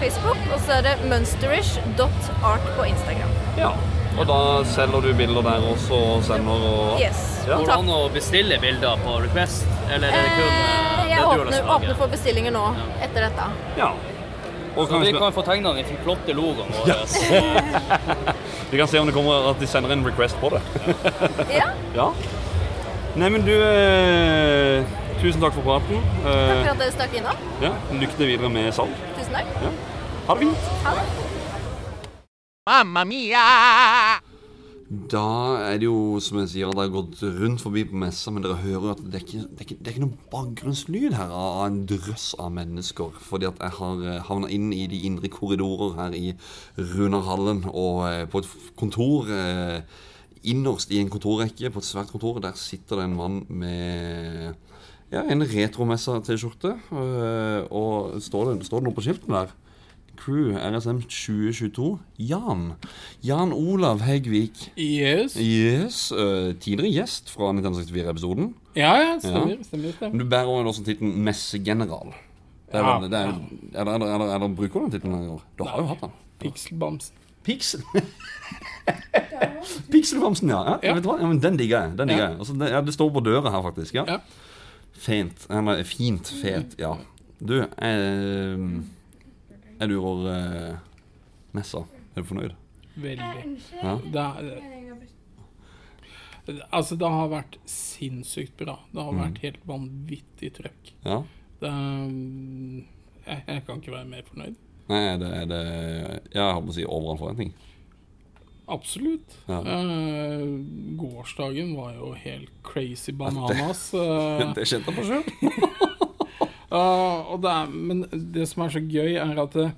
Facebook, og så er det munsterish.art på Instagram.
Ja. Og da selger du bilder der også og sender og
Yes.
Ja.
Går det an å bestille bilder på request, eller er det kun eh,
Eh,
det
jeg åpner, åpner for bestillinger nå etter dette.
Ja. Og
Så
kan
vi
vi,
kan få tegna den flotte logoen vår.
vi kan se om det kommer at de sender en request på det.
Ja.
ja. Nei, men du eh, Tusen takk for praten.
Takk
Eh,
for at dere stakk innom.
ja, lykke til videre med salg.
Tusen takk.
Ja. Ha det fint.
Ha det.
Mamma mia!
Da er det jo, som jeg sier, jeg har gått rundt forbi på messa, men dere hører jo at det er ikke, det er ikke, det er ikke noen bakgrunnslyd her av en drøss av mennesker. Fordi at jeg har havna inn i de indre korridorer her i Runarhallen, og eh, på et kontor eh, innerst i en kontorrekke, på et svært kontor, der sitter det en mann med ja, en retromessa-T-skjorte. eh, Og står det, står det noe på skiltene der? Crew RSM 2022. Jan. Jan Olav Hegvik.
Yes.
Yes, uh, Tidligere gjest fra 1964-episoden.
Ja, ja, stemmer, stemmer, stemmer.
Du bærer også tittelen messegeneral. Er,
Ja,
er, er, det- er, det- er, det- er, det- Bruker du den tittelen? lenger? Du har jo hatt den.
Pikselbamsen.
Pixel. Pikselbamsen, ja. ja,
Ja.
Vet du hva? ja men den digger jeg. Den digger
Ja.
jeg. Altså, det, ja, det står på døra her, faktisk. Ja.
Ja.
Fint. Eller fint, fet. Ja. Du, eh, er du vår eh, messa? Er du fornøyd?
Veldig.
Ja.
Det det, altså, det har vært sinnssykt bra. Det har
Mm.
vært helt vanvittig trøkk.
Ja.
Det er, jeg, jeg kan ikke være mer fornøyd.
Nei, det, er det Jeg holdt på å si over all forventning.
Absolutt.
Ja.
Eh, gårsdagen var jo helt crazy bananas. eh.
Det kjente jeg på sjøl.
Uh, og det er, men det som er så gøy, er at eh,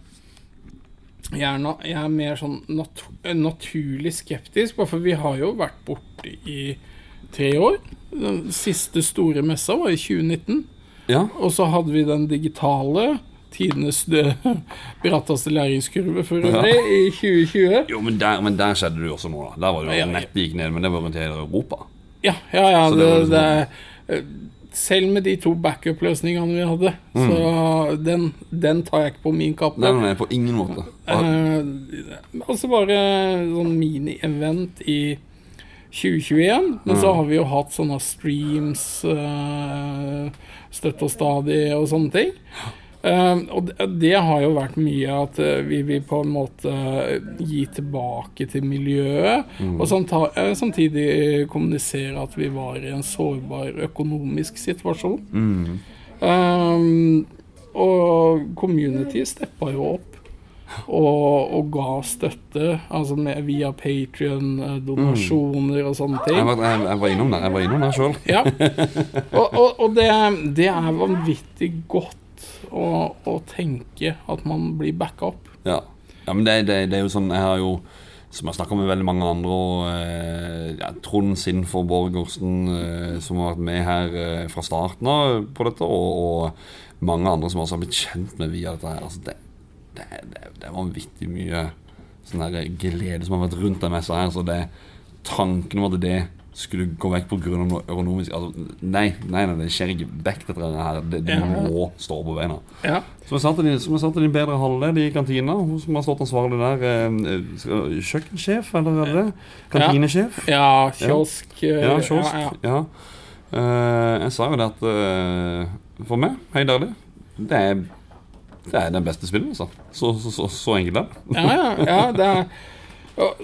jeg er, no, jeg er mer sånn natu eh, naturlig skeptisk. For vi har jo vært borte i tre år. Den siste store messa var i 2019.
Ja.
Og så hadde vi den digitale. Tidenes bratteste læringskurve for øvrig i 2020.
Jo, men der, men der skjedde det jo også noe. da Der var det jo
Ja, ja.
nettet gikk ned, men det var rundt hele Europa.
Ja, ja, ja
Så
det,
det var liksom-
det, er- Selv med de to backup-løsningene vi hadde,
Mm.
så den, den tar jeg ikke på min kappe.
Nei, nei, på ingen måte.
Eh, altså bare sånn mini-event i 2021. Men så
Mm.
har vi jo hatt sånne streams eh, støtt og stadig og sånne ting. Eh, og det, har jo vært mye at eh, vi vil på en måte gi tilbake til miljøet.
Mm.
Og eh, samtidig kommunisere at vi var i en sårbar økonomisk situasjon.
Mm.
Um, og community steppa jo opp og, og ga støtte, altså med, via Patrion, donasjoner og sånne ting.
Jeg var, jeg, jeg var innom det Jeg var innom det sjøl.
Ja. Og, og, og det, det er vanvittig godt å, å tenke at man blir backa opp.
Ja. ja, men det, det, det er jo sånn Jeg har jo, som jeg snakka med veldig mange andre, og eh, ja, Trond Sinfor Borgersen, eh, som har vært med her eh, fra starten av på dette, og, og mange andre som også har blitt kjent med via dette her. Altså, det, det, det, det er vanvittig mye sånn glede som har vært rundt den messa her. Så det tanken om at det skulle gå vekk pga. noe økonomisk altså, Nei, nei, nei, det skjer ikke vekk, dette her. Det, det
Ja.
må stå på beina.
Ja.
Som jeg sa til din, som jeg de bedre halvdel i kantina, hun som har stått ansvarlig der eh, skal- Kjøkkensjef, eller er det? Kantinesjef?
Ja, kiosk, eh,
Ja, kiosk.
ja,
Eh, jeg sa jo det at uh, for meg, helt ærlig, det er, det er den beste spillen, altså. Så, så, så, så enkelt er det.
Ja, ja, ja det er og,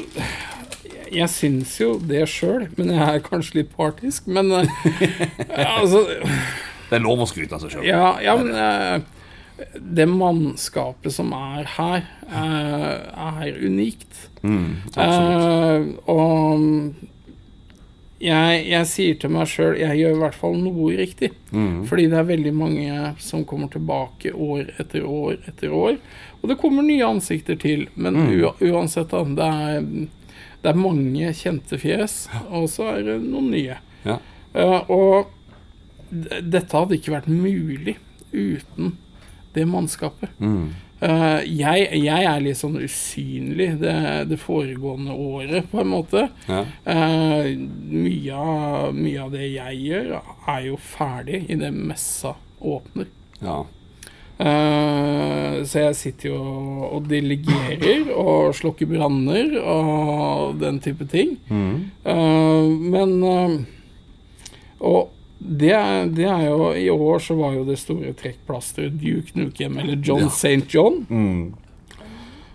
Jeg syns jo det sjøl, men jeg er kanskje litt partisk. Men eh, altså
Det er lov å skryte av seg sjøl.
Ja, ja men eh, det mannskapet som er her, eh, er unikt.
Mm, absolutt.
Og jeg, jeg sier til meg sjøl jeg gjør i hvert fall noe riktig.
Mm.
Fordi det er veldig mange som kommer tilbake år etter år etter år. Og det kommer nye ansikter til, men
Mm.
uansett, da. Det er, det er mange kjente fjes, og så er det noen nye.
Ja.
Uh, og dette hadde ikke vært mulig uten det mannskapet.
Mm.
Uh, jeg, jeg er litt sånn usynlig det, det foregående året, på en måte.
Ja.
Uh, mye, av, mye av det jeg gjør, er jo ferdig idet messa åpner.
Ja.
Eh, så jeg sitter jo og delegerer og slokker branner og den type ting.
Mm.
Eh, men eh, Og det, det er jo I år så var jo det store trekkplasteret Duke Nukem, eller John
Ja.
St. John.
Mm.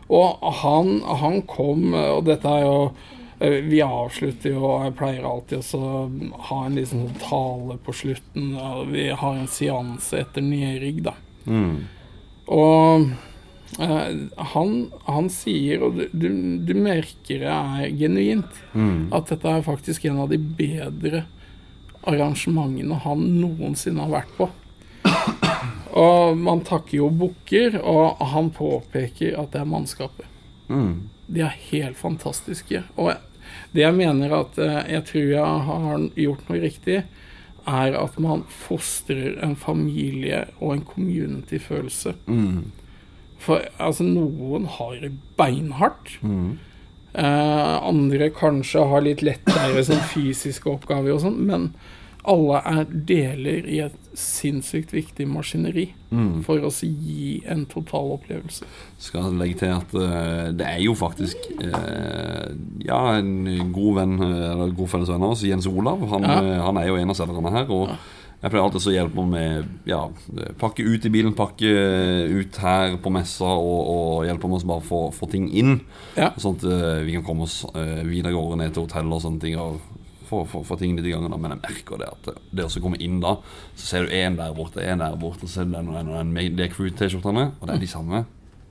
Og han, han kom, og dette er jo Vi avslutter jo, og jeg pleier alltid å ha en liten tale på slutten. Vi har en seanse etter nedrigg, da.
Mm.
Og eh, han, han sier, og du, du, du merker det er genuint,
Mm.
at dette er faktisk en av de bedre arrangementene han noensinne har vært på. Og man takker jo Bukker, og han påpeker at det er mannskapet.
Mm.
De er helt fantastiske. Og det jeg mener at eh, jeg tror jeg har gjort noe riktig, er at man fostrer en familie og en community-følelse.
Mm.
For altså, noen har det beinhardt.
Mm.
Eh, andre kanskje har litt lettere sånn fysiske oppgaver og sånn, men alle er deler i et sinnssykt viktig maskineri
Mm.
for å gi en total opplevelse.
Skal legge til at uh, det er jo faktisk uh, Ja, en god venn Eller god felles venn av oss, Jens Olav. Han,
Ja.
uh, han er jo en av selgerne her. Og jeg pleier alltid å hjelpe ham med ja, pakke ut i bilen, pakke ut her på messa, og, og hjelpe ham med å bare få, få ting inn.
Ja.
Sånn at vi kan komme oss videre av gårde ned til hotellet og sånne ting. Og for, få ting litt i gangen. Men jeg merker det at det å komme inn da, så ser du en der borte, en der borte, og så ser du den og den og den med er crew-T-skjortene, og det er de samme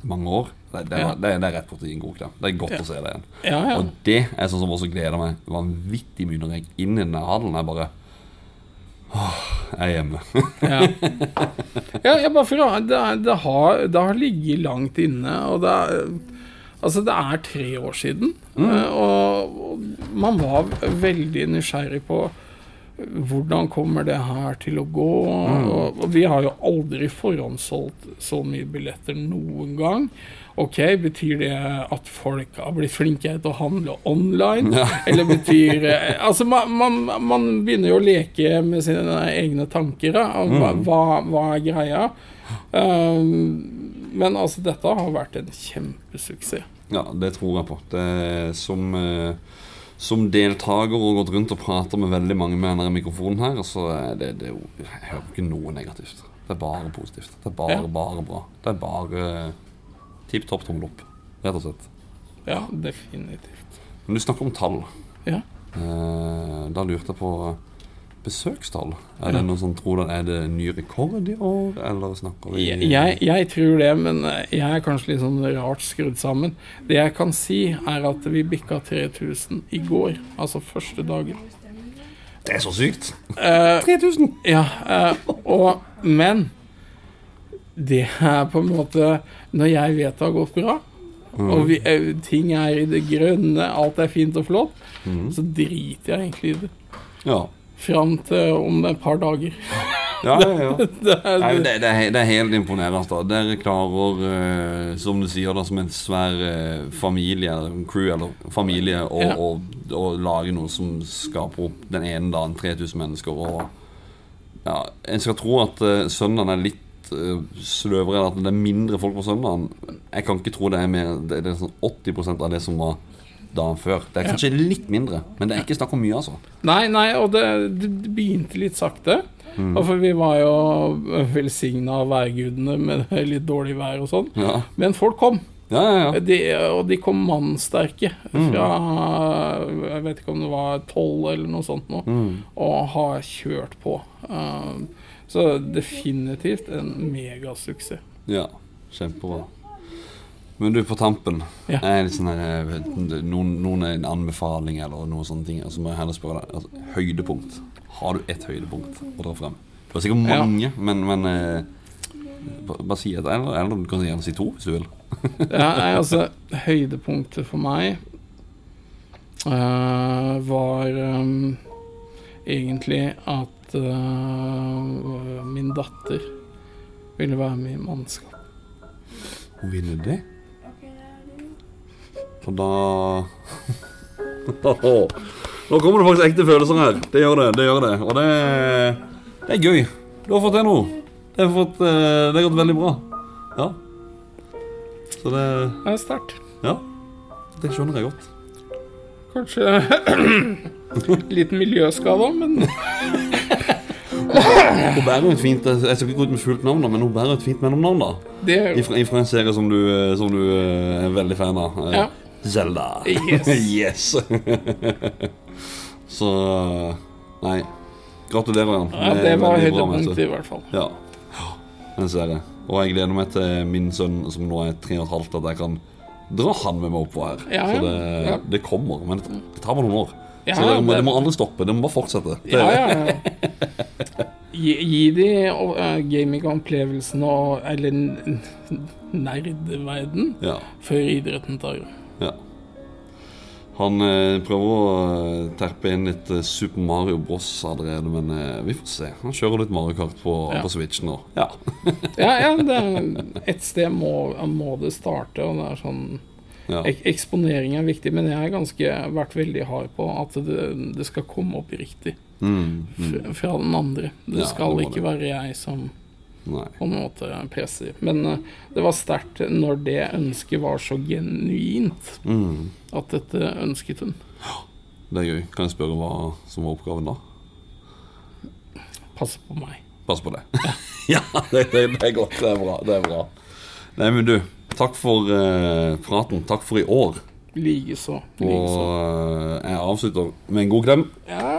mange år. Det, det,
Ja.
det, det er rett borti en god klem. Det er godt
Ja.
å se det igjen.
Ja, ja.
Og det er sånn som også gleder meg vanvittig mye når jeg er inn i denne hallen. Jeg bare Åh, jeg er hjemme.
Ja. ja, jeg bare føler det, det, har, det har ligget langt inne, og det er Altså, det er tre år siden,
Mm.
eh, og, man var veldig nysgjerrig på hvordan kommer det her til å gå?
Mm.
Og, og vi har jo aldri forhåndssolgt så mye billetter noen gang. Ok, Betyr det at folk har blitt flinkere til å handle online?
Ja.
Eller betyr eh, Altså, man, man, man begynner jo å leke med sine egne tanker. Da, hva,
Mm.
hva, hva er greia? Um, men altså, dette har vært en kjempesuksess.
Ja, det tror jeg på. Det som, eh, som deltaker og gått rundt og prater med veldig mange med denne mikrofonen her, så det, det Jeg hører ikke noe negativt. Det er bare positivt. Det er bare,
Ja.
bare bra. Det er bare tipp topp tommel opp, rett og slett.
Ja, definitivt.
Men du snakker om tall.
Ja.
Eh, da lurte jeg på besøkstall. Er det noen som tror det er det ny rekord i år, eller snakker vi
Jeg, jeg, tror det, men jeg er kanskje litt sånn rart skrudd sammen. Det jeg kan si, er at vi bikka 3000 i går, altså første dagen.
Det er så sykt!
Eh,
3000!
Ja, eh, og Men det er på en måte Når jeg vet det har gått bra,
Mm.
og vi, eh, ting er i det grønne, alt er fint og flott,
Mm.
så driter jeg egentlig i det.
Ja.
Fram til om et par dager.
Ja, ja, ja.
det, er,
Nei, det, det, er, det er helt imponerende. Da. Dere klarer, uh, som du sier, da, som en svær uh, familie, crew, eller familie, å
Ja.
lage noe som skaper opp den ene dagen 3000 mennesker. Og ja, En skal tro at uh, søndagen er litt sløvere, at det er mindre folk på søndagen. Jeg kan ikke tro det er mer Det, det er sånn 80% av det som var dagen før. Det er kanskje litt mindre, men det er ikke snakk om mye, altså.
Nei, nei, og det, det begynte litt sakte.
Mm.
For vi var jo velsigna av værgudene med litt dårlig vær og sånn.
Ja.
Men folk kom.
Ja, ja, ja.
De, og de kom mannsterke
Mm.
fra Jeg vet ikke om det var tolv eller noe sånt nå,
Mm.
og har kjørt på. Um, så definitivt en megasuksess.
Ja, kjempebra. Men du, på tampen
Ja.
er sånn her, noen, noen er en anbefaling eller noen sånne ting. Altså må jeg heller spørre deg altså, Høydepunkt. Har du et høydepunkt å dra frem? Du har sikkert
Ja.
mange, men, men eh, bare si et. Eller, eller du kan gjerne si to, hvis du vil.
Ja, nei, altså, høydepunktet for meg uh, var um, egentlig at uh, min datter ville være med i mannskap.
Hun vinner det? For da Nå kommer det faktisk ekte følelser her. Det gjør det. det gjør det Og det, det er gøy. Du har fått til noe.
Det har, fått, eh, det har gått veldig bra. Ja. Så det
Det er sterkt.
Ja. Det skjønner jeg godt.
Kanskje litt miljøskada, men
Hun bærer jo et fint Jeg skal ikke gå ut med fullt navn, da, men hun bærer et fint mellomnavn. da Ifra, ifra en serie som du, eh, som du eh, er veldig fan av. Eh,
Ja.
Zelda.
Yes.
yes. Så Nei. Gratulerer, Jan.
Ja, det var
veldig bra
høydepunkt
messe.
i hvert fall.
Ja. En serie. Og jeg gleder meg til min sønn, som nå er tre og et halvt, at jeg kan dra han med meg oppå her.
Ja,
Så
ja.
det,
Ja.
det kommer. Men det, det tar bare noen år.
Ja,
Så det må,
det-
det må aldri stoppe. Det må bare fortsette. Det,
Ja, ja, ja. Gi, gi de uh, gamingopplevelsen og Eller nerdverden
Ja.
før idretten tar over.
Ja. Han eh, prøver å eh, terpe inn litt eh, Super Mario Bros allerede, men eh, vi får se. Han kjører litt Mario Kart på,
Ja.
på Switch nå. Ja.
Ja, ja, det er, et sted må, må det starte, og det er sånn
Ja.
ek Eksponering er viktig, men jeg har ganske vært veldig hard på at det, det skal komme opp riktig
Mm, mm.
fra den andre. Det
Ja,
skal
det
ikke
det.
være jeg som
Nei.
på en måte presser. Men eh, det var sterkt når det ønsket var så genuint
Mm.
at dette ønsket hun.
Det er gøy. Kan jeg spørre hva som var oppgaven da?
Passe på meg.
Pass på det. ja, det, det, det er godt. Det er bra. Det er bra. Nei, men du, takk for eh, praten. Takk for i år.
Likeså.
Og
Likeså.
eh, jeg avslutter med en god klem.
Ja.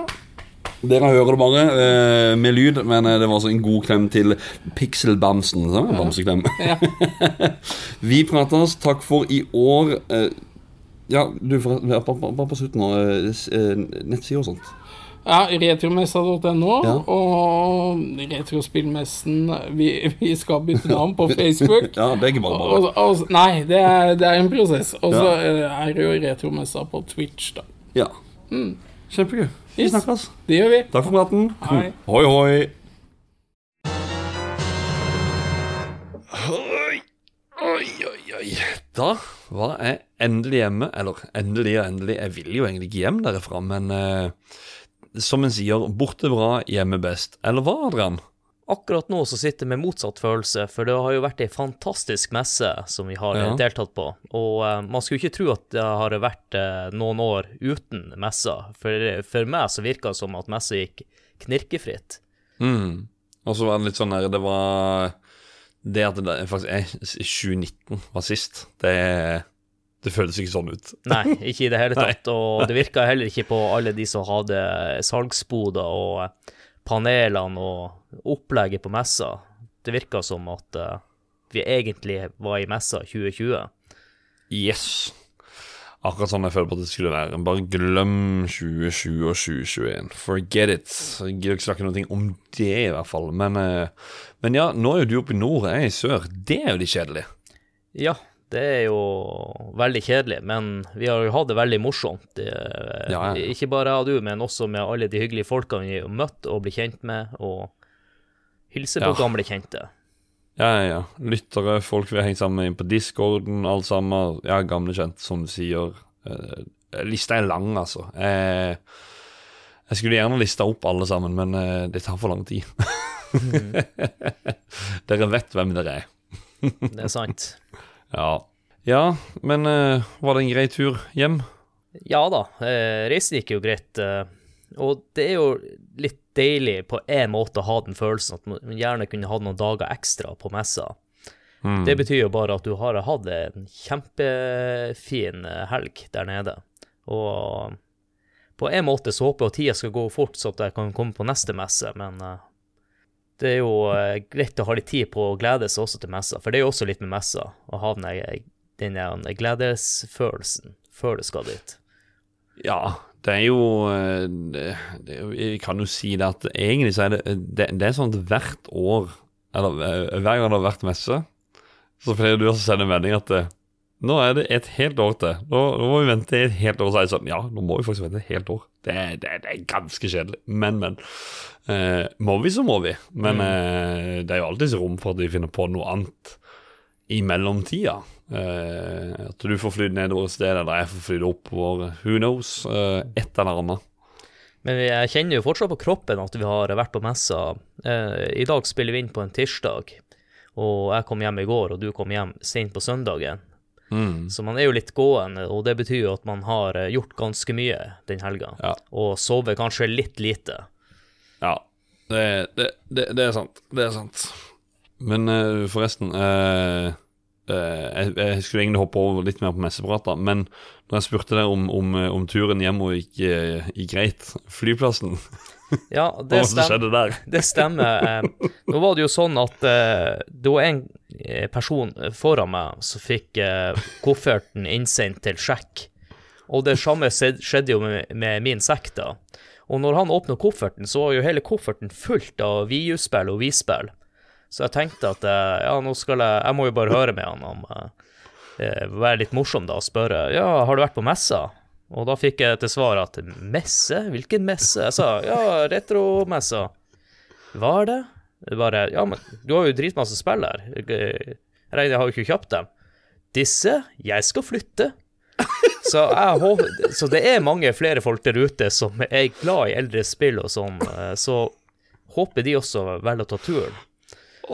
Dere hører det bare eh, med lyd, men eh, det var altså en god klem til Pixel-bamsen. Så. Bamseklem.
Ja.
Vi prates. Takk for i år. Eh, ja, du, bare, på slutten nå. eh, eh, og sånt.
Ja, retromessa.no
Ja.
og Retrospillmessen vi, vi skal bytte navn på Facebook.
Ja, det er ikke bare bare.
Og, og, nei, det er, det er en prosess. Og så
Ja.
er det jo retromessa på Twitch, da.
Ja.
Mm.
Kjempegøy. Vi snakkes.
Det gjør vi.
Takk for praten.
Hei.
Hoi, hoi.
Oi, oi, oi, oi. Da var jeg endelig hjemme. Eller endelig og endelig, jeg vil jo egentlig ikke hjem derifra, men eh, som en sier, borte bra, hjemme best. Eller hva, Adrian?
Akkurat nå så sitter jeg med motsatt følelse, for det har jo vært ei fantastisk messe som vi har
Ja.
eh, deltatt på. Og uh, man skulle ikke tro at det har vært uh, noen år uten messa. For, for meg så virka det som at messa gikk knirkefritt.
Mm. Og så var det litt sånn her Det var Det at det faktisk er 2019 var sist, det, det føles ikke sånn ut.
Nei, ikke i det hele tatt. Og det virka heller ikke på alle de som hadde salgsboder og panelene og opplegget på messa. Det virka som at uh, vi egentlig var i messa 2020.
Yes. Akkurat sånn jeg føler på at det skulle være. Bare glem 2020 og 2021. Forget it. Jeg gidder ikke snakke noe om det, i hvert fall. Men, eh, men ja, nå er jo du oppe i nord, jeg er i sør. Det er jo litt kjedelig.
Ja, det er jo veldig kjedelig, men vi har jo hatt det veldig morsomt. Det,
Ja, ja.
Ikke bare jeg og du, men også med alle de hyggelige folkene vi har møtt og blitt kjent med, og hilse på
Ja.
gamle kjente.
Ja, ja, ja. Lyttere, folk vi har hengt sammen med inn på discorden, alt sammen. Ja, gamle kjente, som du sier. Eh, lista er lang, altså. Jeg, jeg skulle gjerne lista opp alle sammen, men eh, det tar for lang tid. dere vet hvem dere er.
Det er sant.
Ja. Ja, men eh, var det en grei tur hjem?
Ja da, eh, reisen gikk jo greit. Eh, og det er jo litt deilig på en måte å ha den følelsen at man gjerne kunne hatt noen dager ekstra på messa.
Mm.
Det betyr jo bare at du har hatt en kjempefin eh, helg der nede. Og på en måte så håper jeg at tida skal gå fort, så at jeg kan komme på neste messe, men eh, det er jo eh, greit å ha litt tid på å glede seg også til messa, for det er jo også litt med messa, å ha den, gledesfølelsen før du skal dit.
Ja, det er jo eh, Jeg kan jo si det at egentlig så er det Det, det er sånn at hvert år, eller eh, hver gang det har vært messe, så pleier du også å sende melding at eh, nå er det et helt år til. Nå, nå må vi vente et helt år. Så er det sånn, ja, nå må vi faktisk vente et helt år. Det, det, det er ganske kjedelig. Men, men. Eh, må vi, så må vi. Men eh, det er jo alltids rom for at vi finner på noe annet i mellomtida. Uh, at du får flydd nedover et sted, eller jeg får flydd oppover. Who knows? Uh, et eller annet.
Men jeg kjenner jo fortsatt på kroppen at vi har vært på messa. Uh, I dag spiller vi inn på en tirsdag, og jeg kom hjem i går, og du kom hjem sent på søndagen.
Mm.
Så man er jo litt gående, og det betyr jo at man har gjort ganske mye den helga. Og sovet kanskje litt lite.
Ja, det, det, det, det er sant. Det er sant. Men uh, forresten uh, uh, jeg, jeg skulle egentlig hoppe over litt mer på messeprater, men når jeg spurte deg om, om, om turen hjem og gikk, gikk greit Flyplassen
Ja, det,
stemmer. det
det stemmer. Nå var det jo sånn at det var en person foran meg som fikk kofferten innsendt til sjekk. Og det samme skjedde jo med, med min sekk, da. Og når han åpna kofferten, så var jo hele kofferten fullt av VU-spill og Wii-spill. Så jeg tenkte at eh, ja, nå skal jeg Jeg må jo bare høre med han om eh, eh, Være litt morsom da og spørre Ja, har du vært på messa? Og da fikk jeg til svar at messe? Hvilken messe? Jeg sa ja, retromessa. Hva er det? Det bare Ja, men du har jo dritmasse spill her. Jeg regner jeg har jo ikke kjøpt dem. Disse? Jeg skal flytte. Så, jeg håper, så det er mange flere folk der ute som er glad i eldre spill og sånn, eh, så håper de også velger å ta turen.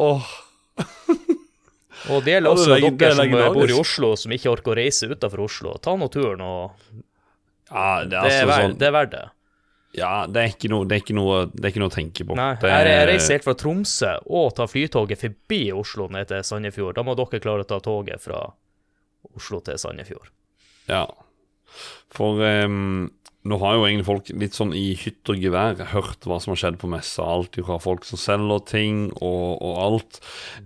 Og det gjelder også
er
dere
er
som bor i. Oslo, som ikke orker å reise utenfor Oslo. Ta nå turen, og
Ja, det er,
det, er
altså sånn
det er verdt det.
Ja, det er ikke noe, det er ikke noe, det er ikke noe å tenke på.
Nei,
det
jeg, jeg reiser helt fra Tromsø og tar flytoget forbi Oslo ned til Sandefjord. Da må dere klare å ta toget fra Oslo til Sandefjord.
Ja. For ehm, nå har jo egentlig folk litt sånn i hytt og gevær hørt hva som har skjedd på messa. Alt fra folk som selger ting og, og alt.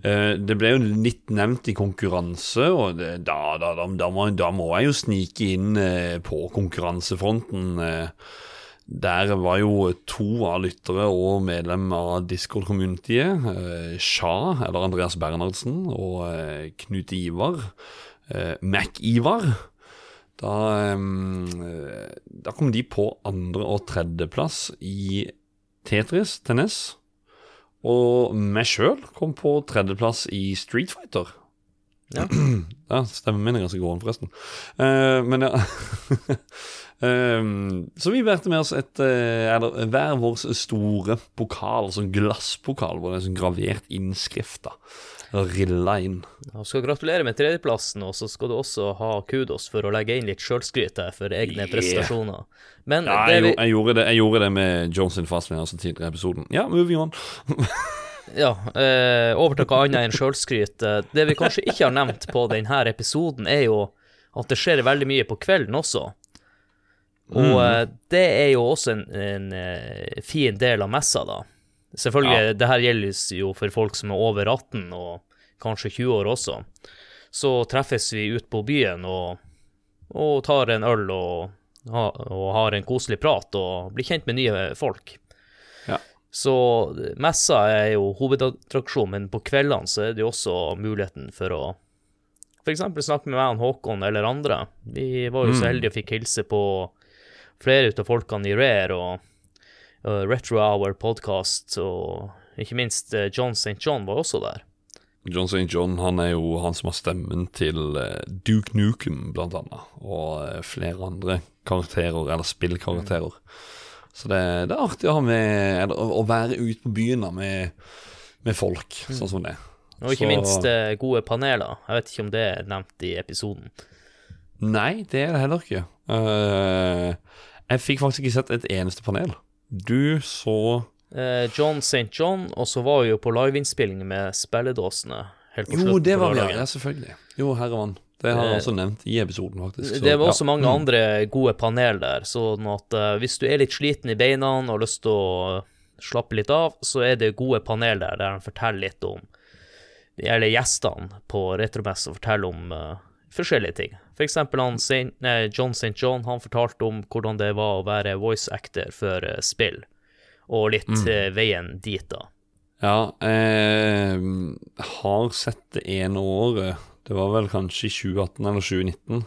Eh, det ble jo litt nevnt i konkurranse, og det, da, da, da, da, må, da må jeg jo snike inn eh, på konkurransefronten. Eh, der var jo to av lyttere og medlem av Discord-communityet, eh, Sja, eller Andreas Bernhardsen, og eh, Knut Ivar, eh, Mac-Ivar. Da, eh, da kom de på andre- og tredjeplass i Tetris til NES. Og meg sjøl kom på tredjeplass i Street Fighter.
Ja.
ja Stemmen min er ganske gåen, forresten. Uh, men ja Ehm, Så vi bærte med oss et uh, eller, hver vår store pokal, sånn glasspokal, hvor det er sånn gravert innskrift. da rilla inn.
Jeg skal gratulere med tredjeplassen, og så skal du også ha kudos for å legge inn litt sjølskryt for egne
Yeah.
prestasjoner. Men
Ja,
det
jeg,
vi,
gjorde- jeg, gjorde det, jeg gjorde det med Johnson Fastman altså tidligere i episoden. Ja, moving on.
Ja, eh, over til hva annet enn sjølskryt. Eh, Det vi kanskje ikke har nevnt på denne episoden, er jo at det skjer veldig mye på kvelden også. Og
Mm.
eh, det er jo også en, en eh, fin del av messa, da. Selvfølgelig,
Ja.
det her gjelder jo for folk som er over 18 og kanskje 20 år også. Så treffes vi ut på byen og, og tar en øl og, og har en koselig prat og blir kjent med nye folk.
Ja.
Så messa er jo hovedattraksjon, men på kveldene så er det jo også muligheten for å f.eks. snakke med meg og Håkon eller andre. Vi var jo så
Mm.
heldige og fikk hilse på flere av folkene i Rare og Retro Hour podcast, og ikke minst eh, John St. John var også der.
John St. John han er jo han som har stemmen til eh, Duke Nukem, blant annet. Og eh, flere andre karakterer, eller spillkarakterer. Så det, det er artig å ha med Eller å, være ute på byen med, med folk, sånn som det.
Og ikke
Så-
minst gode paneler. Jeg vet ikke om det er nevnt i episoden.
Nei, det er det heller ikke. Uh, jeg fikk faktisk ikke sett et eneste panel. Du så
Eh, John St. John, og så var vi jo på liveinnspilling med spilledåsene. helt på
Jo, det var vi, ja. Selvfølgelig. Jo, herre mann. Det har jeg
Eh,
også nevnt i episoden, faktisk. så-
Det var
ja.
også mange
Mm.
andre gode panel der, sånn at uh, hvis du er litt sliten i beina og har lyst til å slappe litt av, så er det gode panel der, der han forteller litt om Eller gjestene på retromessa forteller om uh, forskjellige ting. Saint, nei, John St. John, han fortalte om hvordan det var å være voice actor for eh, spill, og litt
Mm.
eh, veien dit, da.
Ja, eh, har sett det ene året. Det var vel kanskje i 2018 eller 2019.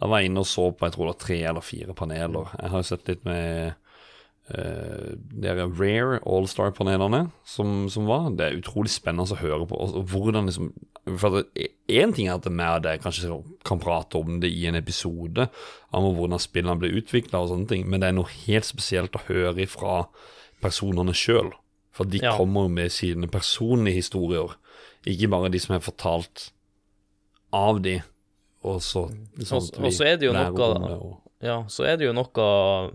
Da var jeg inne og så på jeg tror det var tre eller fire paneler. Jeg har jo sett litt med eh, dere Rare Allstar-panelene som, som var. Det er utrolig spennende å høre på. Og hvordan liksom For Én ting er at vi og deg kanskje kan prate om det i en episode, om hvordan spillene blir utvikla og sånne ting, men det er noe helt spesielt å høre fra personene sjøl. For de
Ja.
kommer med sine personlige historier, ikke bare de som er fortalt av de, og så sånn
Og, så er det jo noe
det, og-
Ja, så er det jo noe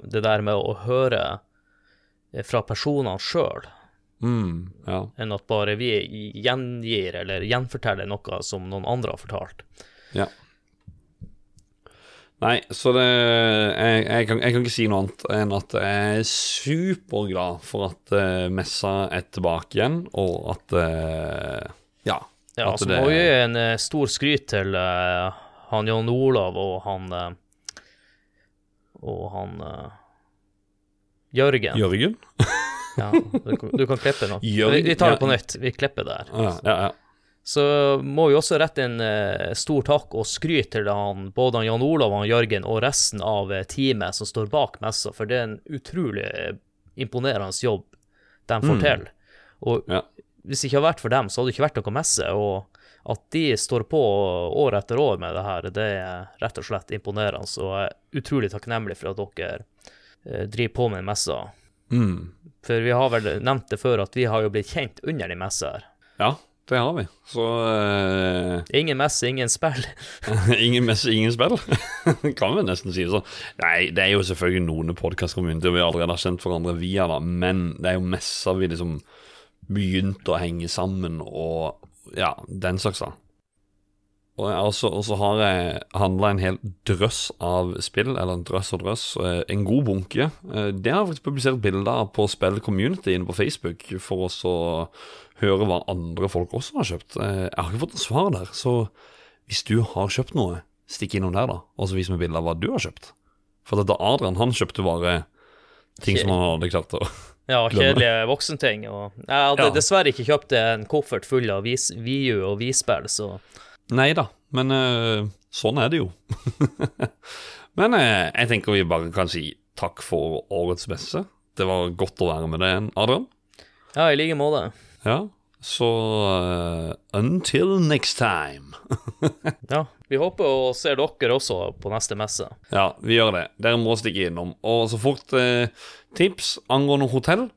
det der med å høre eh, fra personene sjøl,
Mm, ja.
enn at bare vi gjengir eller gjenforteller noe som noen andre har fortalt.
Ja. Nei, så det jeg, jeg, kan, jeg kan ikke si noe annet enn at jeg er superglad for at uh, messa er tilbake igjen, og at uh, Ja.
Ja,
at
så må vi gi en uh, stor skryt til han Jon Olav og han Og han uh, Jørgen.
Jørgen?
ja, du, kan- du kan klippe nå. Vi, vi tar det på nytt. Vi klipper der.
Ja, ja, ja.
Så må vi også rette en uh, stor takk og skryt til han, både han Jan Olav, han Jørgen og resten av eh, teamet som står bak messa, for det er en utrolig imponerende jobb de får
Mm.
til. Og hvis det ikke hadde vært for dem, så hadde det ikke vært noe messe. Og at de står på år etter år med det her, det er rett og slett imponerende. Så jeg er utrolig takknemlig for at dere eh, driver på med messa.
Mm.
For vi har vel nevnt det før, at vi har jo blitt kjent under de messa her.
Ja, det har vi. Så uh...
Ingen messe, ingen spill.
ingen messe, ingen spill. kan vi nesten si sånn. Nei, det er jo selvfølgelig noen podkast-community vi allerede har kjent hverandre via, da, men det er jo messer vi liksom begynte å henge sammen, og ja, den slags, da. Og også, og så har jeg handla en hel drøss av spill, eller en drøss og drøss, eh, en god bunke. Eh, Det har jeg faktisk publisert bilder av på Spill Community inne på Facebook, for å høre hva andre folk også har kjøpt. Eh, Jeg har ikke fått noe svar der, så hvis du har kjøpt noe, stikk innom der, da, og så vis meg bilde av hva du har kjøpt. For dette Adrian, han kjøpte bare ting som han hadde klart å
Ja, kjedelige voksenting. Og jeg hadde
Ja.
dessverre ikke kjøpt en koffert full av vis, VU og Vispill, så
Nei da, men uh, sånn er det jo. men uh, jeg tenker vi bare kan si takk for årets messe. Det var godt å være med deg, Adrian.
ja, i like måte.
Ja, så uh, until next time.
Ja, vi håper å se dere også på neste messe.
Ja, vi gjør det. Dere må stikke innom. Og så fort eh, tips angående hotell.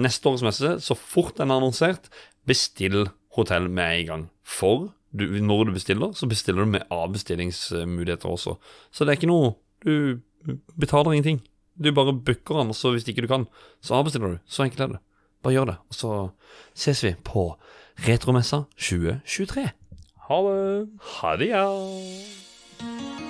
Neste års messe, så fort den er annonsert, bestill hotell med en gang. For du, når du bestiller, så bestiller du med avbestillingsmuligheter også. Så det er ikke noe Du betaler ingenting. Du bare booker den, og så hvis ikke du kan, så avbestiller du. Så enkelt er det. Bare gjør det. Og så ses vi på Retromessa 2023.
Ha det.
Ha det, ja.